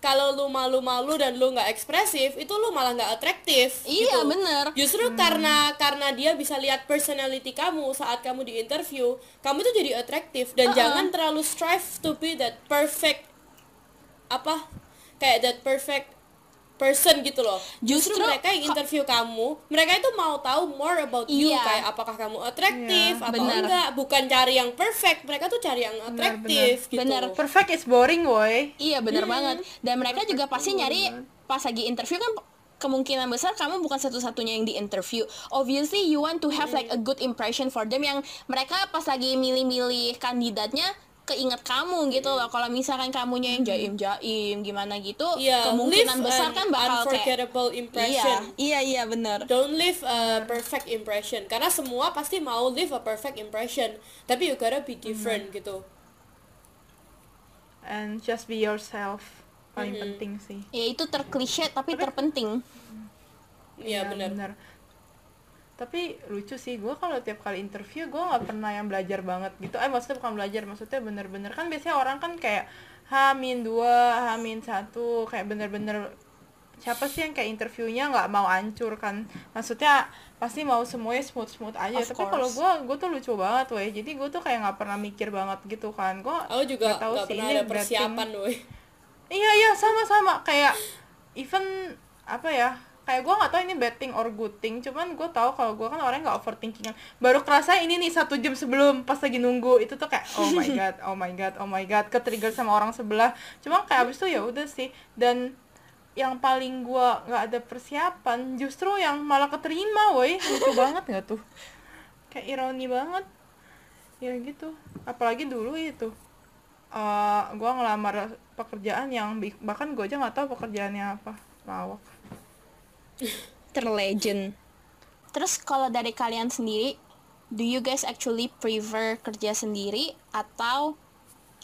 S3: kalau lu malu-malu dan lu nggak ekspresif itu lu malah nggak atraktif
S1: Iya,
S3: gitu.
S1: bener.
S3: justru karena karena dia bisa lihat personality kamu saat kamu di interview kamu tuh jadi atraktif dan
S1: Uh-uh.
S3: jangan terlalu strive to be that perfect apa kayak that perfect person gitu loh. Justru,
S1: Justru
S3: mereka yang interview kamu mereka itu mau tahu more about you
S1: Iya.
S3: kayak apakah kamu atraktif
S2: Iya,
S3: atau
S1: bener.
S3: enggak. Bukan cari yang perfect mereka tuh cari yang atraktif gitu
S1: Bener.
S2: Perfect is boring, woy.
S1: Iya bener banget. Dan mereka juga pasti nyari Pas lagi interview kan Kemungkinan besar kamu bukan satu-satunya yang di interview. Obviously you want to have like a good impression for them Yang mereka pas lagi milih-milih kandidatnya Keinget kamu gitu loh Kalau misalkan kamunya yang jaim-jaim Gimana gitu
S3: Iya,
S1: Kemungkinan besar
S3: an
S1: kan bakal kayak
S3: unforgettable impression.
S1: Iya, iya, iya bener
S3: Don't leave a perfect impression karena semua pasti mau leave a perfect impression. Tapi you gotta be different gitu.
S2: And just be yourself. Paling penting sih.
S1: Ya itu terklise tapi terpenting
S3: Iya benar.
S2: benar. Tapi lucu sih gue kalau tiap kali interview gue nggak pernah yang belajar banget gitu. Eh maksudnya bukan belajar maksudnya bener-bener. Kan biasanya orang kan kayak hamin dua hamin satu kayak bener-bener siapa sih yang kayak interviewnya nggak mau hancur kan? Maksudnya pasti mau semuanya smooth smooth aja.
S1: Of
S2: tapi kalau gue gue tuh lucu banget weh. Jadi gue tuh kayak nggak pernah mikir banget gitu kan. Gue
S3: aku juga
S2: nggak tahu
S3: nggak
S2: sih ini
S3: ada persiapan woi
S2: Iya iya sama-sama. Kayak even apa ya kayak gue nggak tahu ini bad thing or good thing cuman gue tahu kalau gue kan orangnya nggak overthinking baru kerasa ini nih satu jam sebelum pas lagi nunggu itu tuh kayak oh my god oh my god oh my god ke trigger sama orang sebelah. Cuma kayak abis itu ya udah sih. Dan yang paling gue nggak ada persiapan justru yang malah keterima woi. Lucu banget nggak tuh? Kayak ironi banget. Ya gitu. Apalagi dulu itu eh gue ngelamar pekerjaan yang bahkan gue aja nggak tahu pekerjaannya apa lawak
S1: terlegend. Terus kalau dari kalian sendiri do you guys actually prefer kerja sendiri atau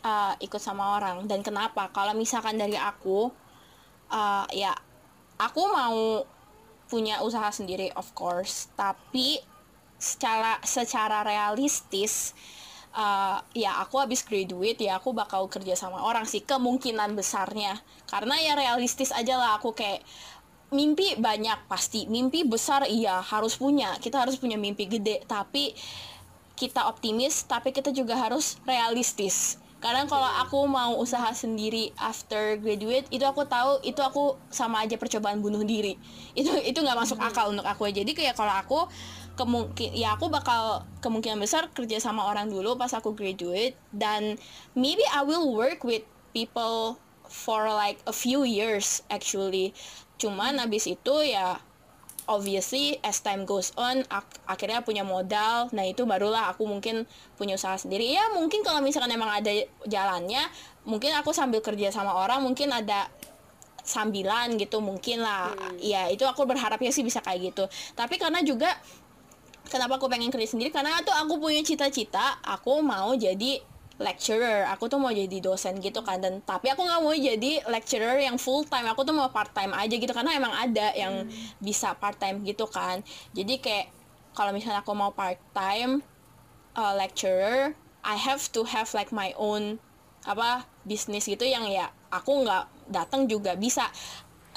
S1: uh, ikut sama orang? Dan kenapa? Kalau misalkan dari aku uh, ya aku mau punya usaha sendiri of course. Tapi secara secara realistis uh, ya aku habis graduate ya aku bakal kerja sama orang sih kemungkinan besarnya. Karena ya realistis aja lah aku kayak mimpi banyak pasti. Mimpi besar iya harus punya. Kita harus punya mimpi gede. Tapi kita optimis tapi kita juga harus realistis. Karena kalau aku mau usaha sendiri after graduate itu aku tahu itu aku sama aja percobaan bunuh diri. Itu itu nggak masuk akal untuk aku. Jadi kayak kalau aku kemungkin ya aku bakal kemungkinan besar kerja sama orang dulu pas aku graduate. Dan maybe I will work with people for like a few years actually cuman abis itu ya obviously as time goes on ak- akhirnya punya modal. Nah itu barulah aku mungkin punya usaha sendiri. Ya mungkin kalau misalkan emang ada jalannya mungkin aku sambil kerja sama orang mungkin ada sambilan gitu mungkin lah. Ya itu aku berharapnya sih bisa kayak gitu. Tapi karena juga kenapa aku pengen kerja sendiri? Karena tuh aku punya cita-cita aku mau jadi lecturer. Aku tuh mau jadi dosen gitu kan dan tapi aku nggak mau jadi lecturer yang full time. Aku tuh mau part time aja gitu karena emang ada yang bisa part time gitu kan. Jadi kayak kalau misalnya aku mau part time uh, lecturer I have to have like my own apa bisnis gitu yang ya aku nggak datang juga bisa.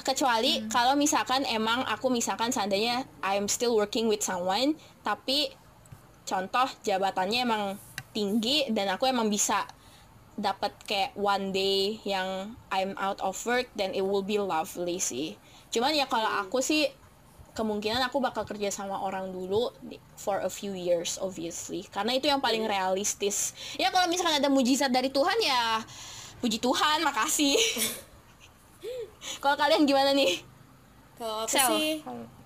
S1: Kecuali kalau misalkan emang aku misalkan seandainya I'm still working with someone tapi contoh jabatannya emang tinggi dan aku emang bisa dapat kayak one day yang I'm out of work then it will be lovely sih. Cuman ya kalau aku sih kemungkinan aku bakal kerja sama orang dulu for a few years obviously. Karena itu yang paling realistis. Ya kalau misalkan ada mujizat dari Tuhan ya puji Tuhan makasih. Kalau kalian gimana nih
S3: kalau aku
S1: Sel.
S3: sih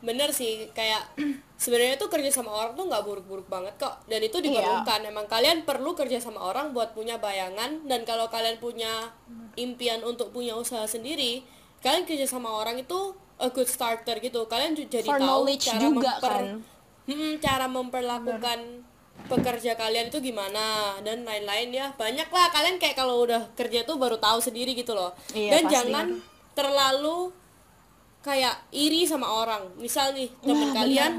S3: bener sih kayak sebenarnya tuh kerja sama orang tuh nggak buruk-buruk banget kok. Dan itu diperlukan. Emang kalian perlu kerja sama orang buat punya bayangan. Dan kalau kalian punya impian untuk punya usaha sendiri kalian kerja sama orang itu a good starter gitu. Kalian jadi
S1: For
S3: tahu cara
S1: juga
S3: memper
S1: kan.
S3: Mm, cara memperlakukan pekerja kalian itu gimana dan lain-lain ya. Banyak lah. Kalian kayak kalau udah kerja tuh baru tahu sendiri gitu loh.
S1: Iya,
S3: dan
S1: pasti.
S3: jangan terlalu kayak iri sama orang. Misal nih temen kalian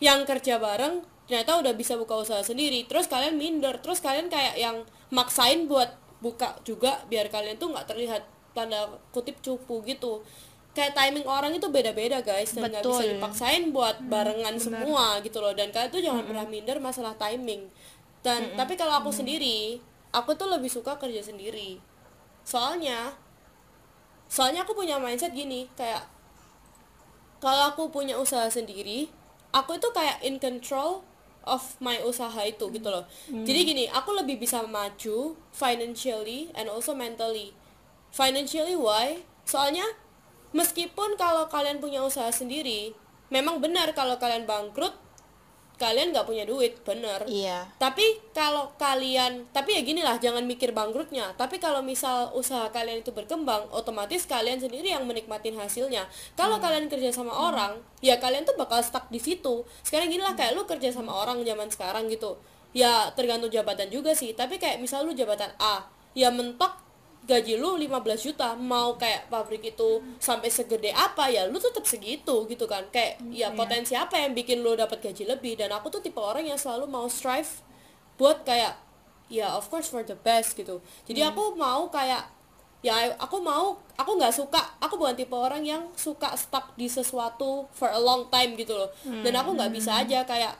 S3: yang kerja bareng ternyata udah bisa buka usaha sendiri. Terus kalian minder. Terus kalian kayak yang maksain buat buka juga biar kalian tuh nggak terlihat tanda kutip cupu gitu. Kayak timing orang itu beda-beda guys dan nggak bisa dipaksain buat barengan semua gitu loh. Dan kalian tuh jangan pernah minder masalah timing. Dan tapi kalau aku sendiri aku tuh lebih suka kerja sendiri. Soalnya soalnya aku punya mindset gini kayak kalau aku punya usaha sendiri aku itu kayak in control of my usaha itu gitu loh. Jadi gini aku lebih bisa maju financially and also mentally. Financially why? Soalnya meskipun kalau kalian punya usaha sendiri memang benar kalau kalian bangkrut kalian nggak punya duit bener.
S1: Iya.
S3: Tapi kalau kalian tapi ya gini lah jangan mikir bangkrutnya. Tapi kalau misal usaha kalian itu berkembang otomatis kalian sendiri yang menikmatin hasilnya. Kalau kalian kerja sama orang ya kalian tuh bakal stuck di situ. Sekarang gini lah kayak lu kerja sama orang zaman sekarang gitu. Ya tergantung jabatan juga sih tapi kayak misal lu jabatan A ya mentok gaji lu 15 juta mau kayak pabrik itu sampai segede apa ya lu tetap segitu gitu kan. Kayak ya potensi apa yang bikin lu dapat gaji lebih. Dan aku tuh tipe orang yang selalu mau strive buat kayak ya of course for the best gitu. Jadi aku mau kayak ya aku mau aku nggak suka aku bukan tipe orang yang suka stuck di sesuatu for a long time gitu loh. Dan aku nggak bisa aja kayak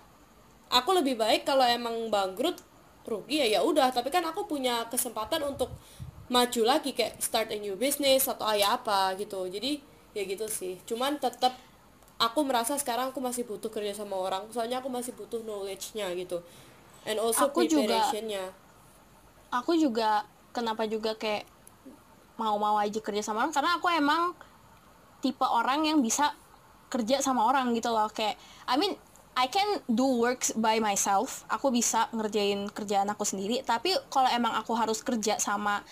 S3: aku lebih baik kalau emang bangkrut rugi ya ya udah. Tapi kan aku punya kesempatan untuk maju lagi kayak start a new business atau ya apa gitu. Jadi ya gitu sih. Cuman tetap aku merasa sekarang aku masih butuh kerja sama orang. Soalnya aku masih butuh knowledge-nya gitu. And also
S1: Aku juga-
S3: preparation-nya.
S1: Aku juga kenapa juga kayak mau-mau aja kerja sama orang? Karena aku emang tipe orang yang bisa kerja sama orang gitu loh. Kayak I mean I can do works by myself. Aku bisa ngerjain kerjaan aku sendiri. Tapi kalau emang aku harus kerja sama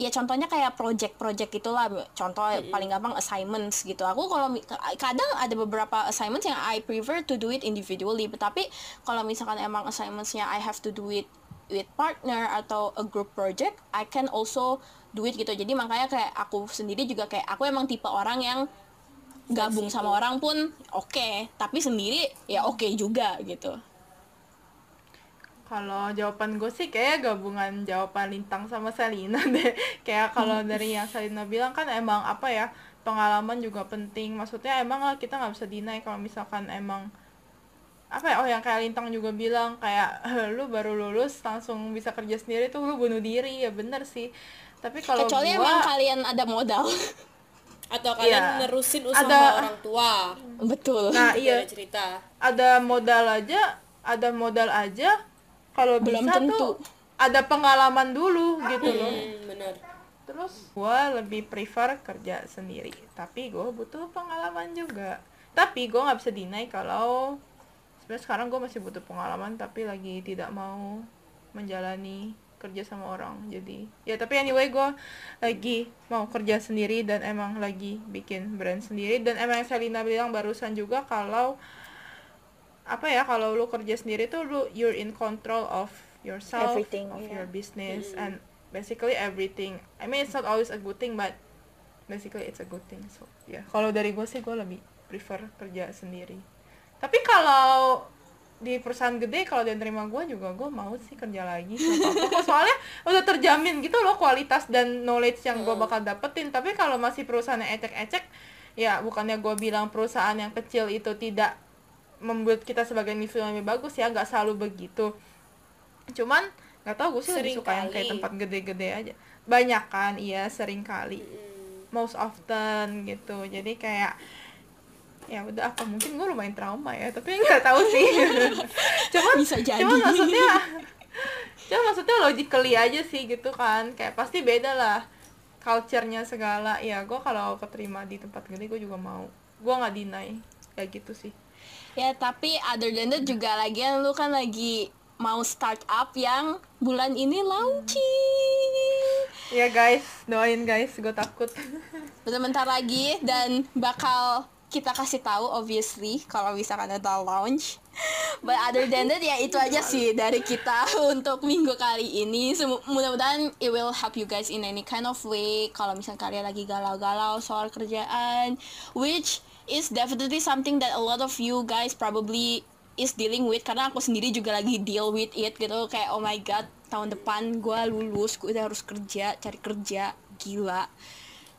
S1: ya contohnya kayak project-project gitulah contoh paling gampang assignments gitu. Aku kalau kadang ada beberapa assignments yang I prefer to do it individually. Tapi kalau misalkan emang assignmentsnya I have to do it with partner atau a group project I can also do it gitu. Jadi makanya kayak aku sendiri juga kayak aku emang tipe orang yang gabung sama orang pun oke. Tapi sendiri ya oke juga gitu
S2: Kalau jawaban gue sih kayak gabungan jawaban Lintang sama Selina deh. Kayak kalau dari yang Selina bilang kan emang apa ya pengalaman juga penting. Maksudnya emang lah kita nggak bisa deny kalau misalkan emang apa ya oh yang kayak Lintang juga bilang kayak lu baru lulus langsung bisa kerja sendiri tuh lu bunuh diri ya bener sih. Tapi kalau
S1: kecuali
S2: gua
S1: emang kalian ada modal
S3: atau kalian
S2: Iya.
S3: nerusin usaha
S2: Ada-
S3: orang tua
S1: betul
S2: nah iya
S3: cerita
S2: ada modal aja ada modal aja kalau
S1: Belum
S2: bisa
S1: tentu.
S2: tuh ada pengalaman dulu gitu loh.
S3: hmm, bener
S2: Terus gue lebih prefer kerja sendiri, tapi gue butuh pengalaman juga. Tapi gue nggak bisa deny kalau sebenarnya sekarang gue masih butuh pengalaman, tapi lagi tidak mau menjalani kerja sama orang. Jadi ya tapi anyway gue lagi mau kerja sendiri dan emang lagi bikin brand sendiri dan emang yang Selina bilang barusan juga kalau apa ya kalau lu kerja sendiri tuh lu you're in control of yourself
S1: Everything,
S2: of
S1: yeah.
S2: your business and basically everything. I mean it's not always a good thing but basically it's a good thing so ya kalau dari gue sih gue lebih prefer kerja sendiri. Tapi kalau di perusahaan gede kalau dia terima gue juga gue mau sih kerja lagi apa-apa soalnya udah terjamin gitu loh kualitas dan knowledge yang gue bakal dapetin. Tapi kalau masih perusahaan yang ecek-ecek ya bukannya gue bilang perusahaan yang kecil itu tidak membuat kita sebagai individu lebih bagus ya nggak selalu begitu. Cuman nggak tahu gue sih lebih
S3: Sering
S2: suka yang kayak
S3: kali.
S2: tempat gede-gede aja. Banyak kan iya sering kali
S3: Hmm.
S2: most often gitu. Jadi kayak ya udah apa mungkin gue lumayan trauma ya tapi nggak tahu sih. Cuman
S1: Bisa jadi.
S2: cuman maksudnya cuman maksudnya logically aja sih gitu kan. Kayak pasti beda lah culture-nya segala. Ya gue kalau keterima di tempat gede gue juga mau. Gue nggak deny. Kayak gitu sih
S1: ya tapi other than that juga lagian lu kan lagi mau start up yang bulan ini launching.
S2: Ya guys. Doain guys. Gue takut.
S1: Bentar lagi dan bakal kita kasih tahu obviously kalau misalkan ada launch. But other than that ya itu aja sih dari kita untuk minggu kali ini. Mudah-mudahan it will help you guys in any kind of way. Kalau misalnya kalian lagi galau-galau soal kerjaan which is definitely something that a lot of you guys probably is dealing with. Karena aku sendiri juga lagi deal with it gitu. Kayak oh my god tahun depan gue lulus gue udah harus kerja cari kerja. Gila.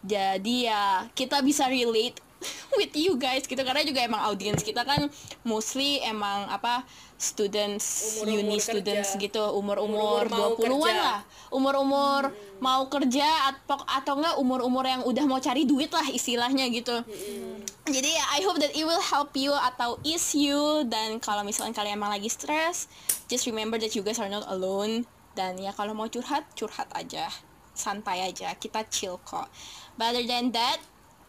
S1: Jadi ya kita bisa relate with you guys gitu. Karena juga emang audience kita kan mostly emang apa students
S3: Umur-umur
S1: uni
S3: kerja.
S1: students gitu. Umur-umur
S3: Umur-umur mau
S1: 20-an
S3: kerja.
S1: lah. Umur-umur mau kerja atau atau enggak umur-umur yang udah mau cari duit lah istilahnya gitu. Jadi ya I hope that it will help you atau ease you. Dan kalau misalnya kalian emang lagi stress just remember that you guys are not alone. Dan ya kalau mau curhat curhat aja. Santai aja. Kita chill kok. But other than that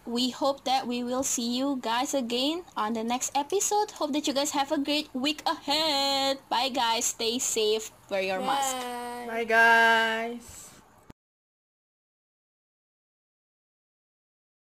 S1: we hope that we will see you guys again on the next episode. Hope that you guys have a great week ahead. Bye guys. Stay safe. Wear your mask.
S3: Bye.
S2: bye guys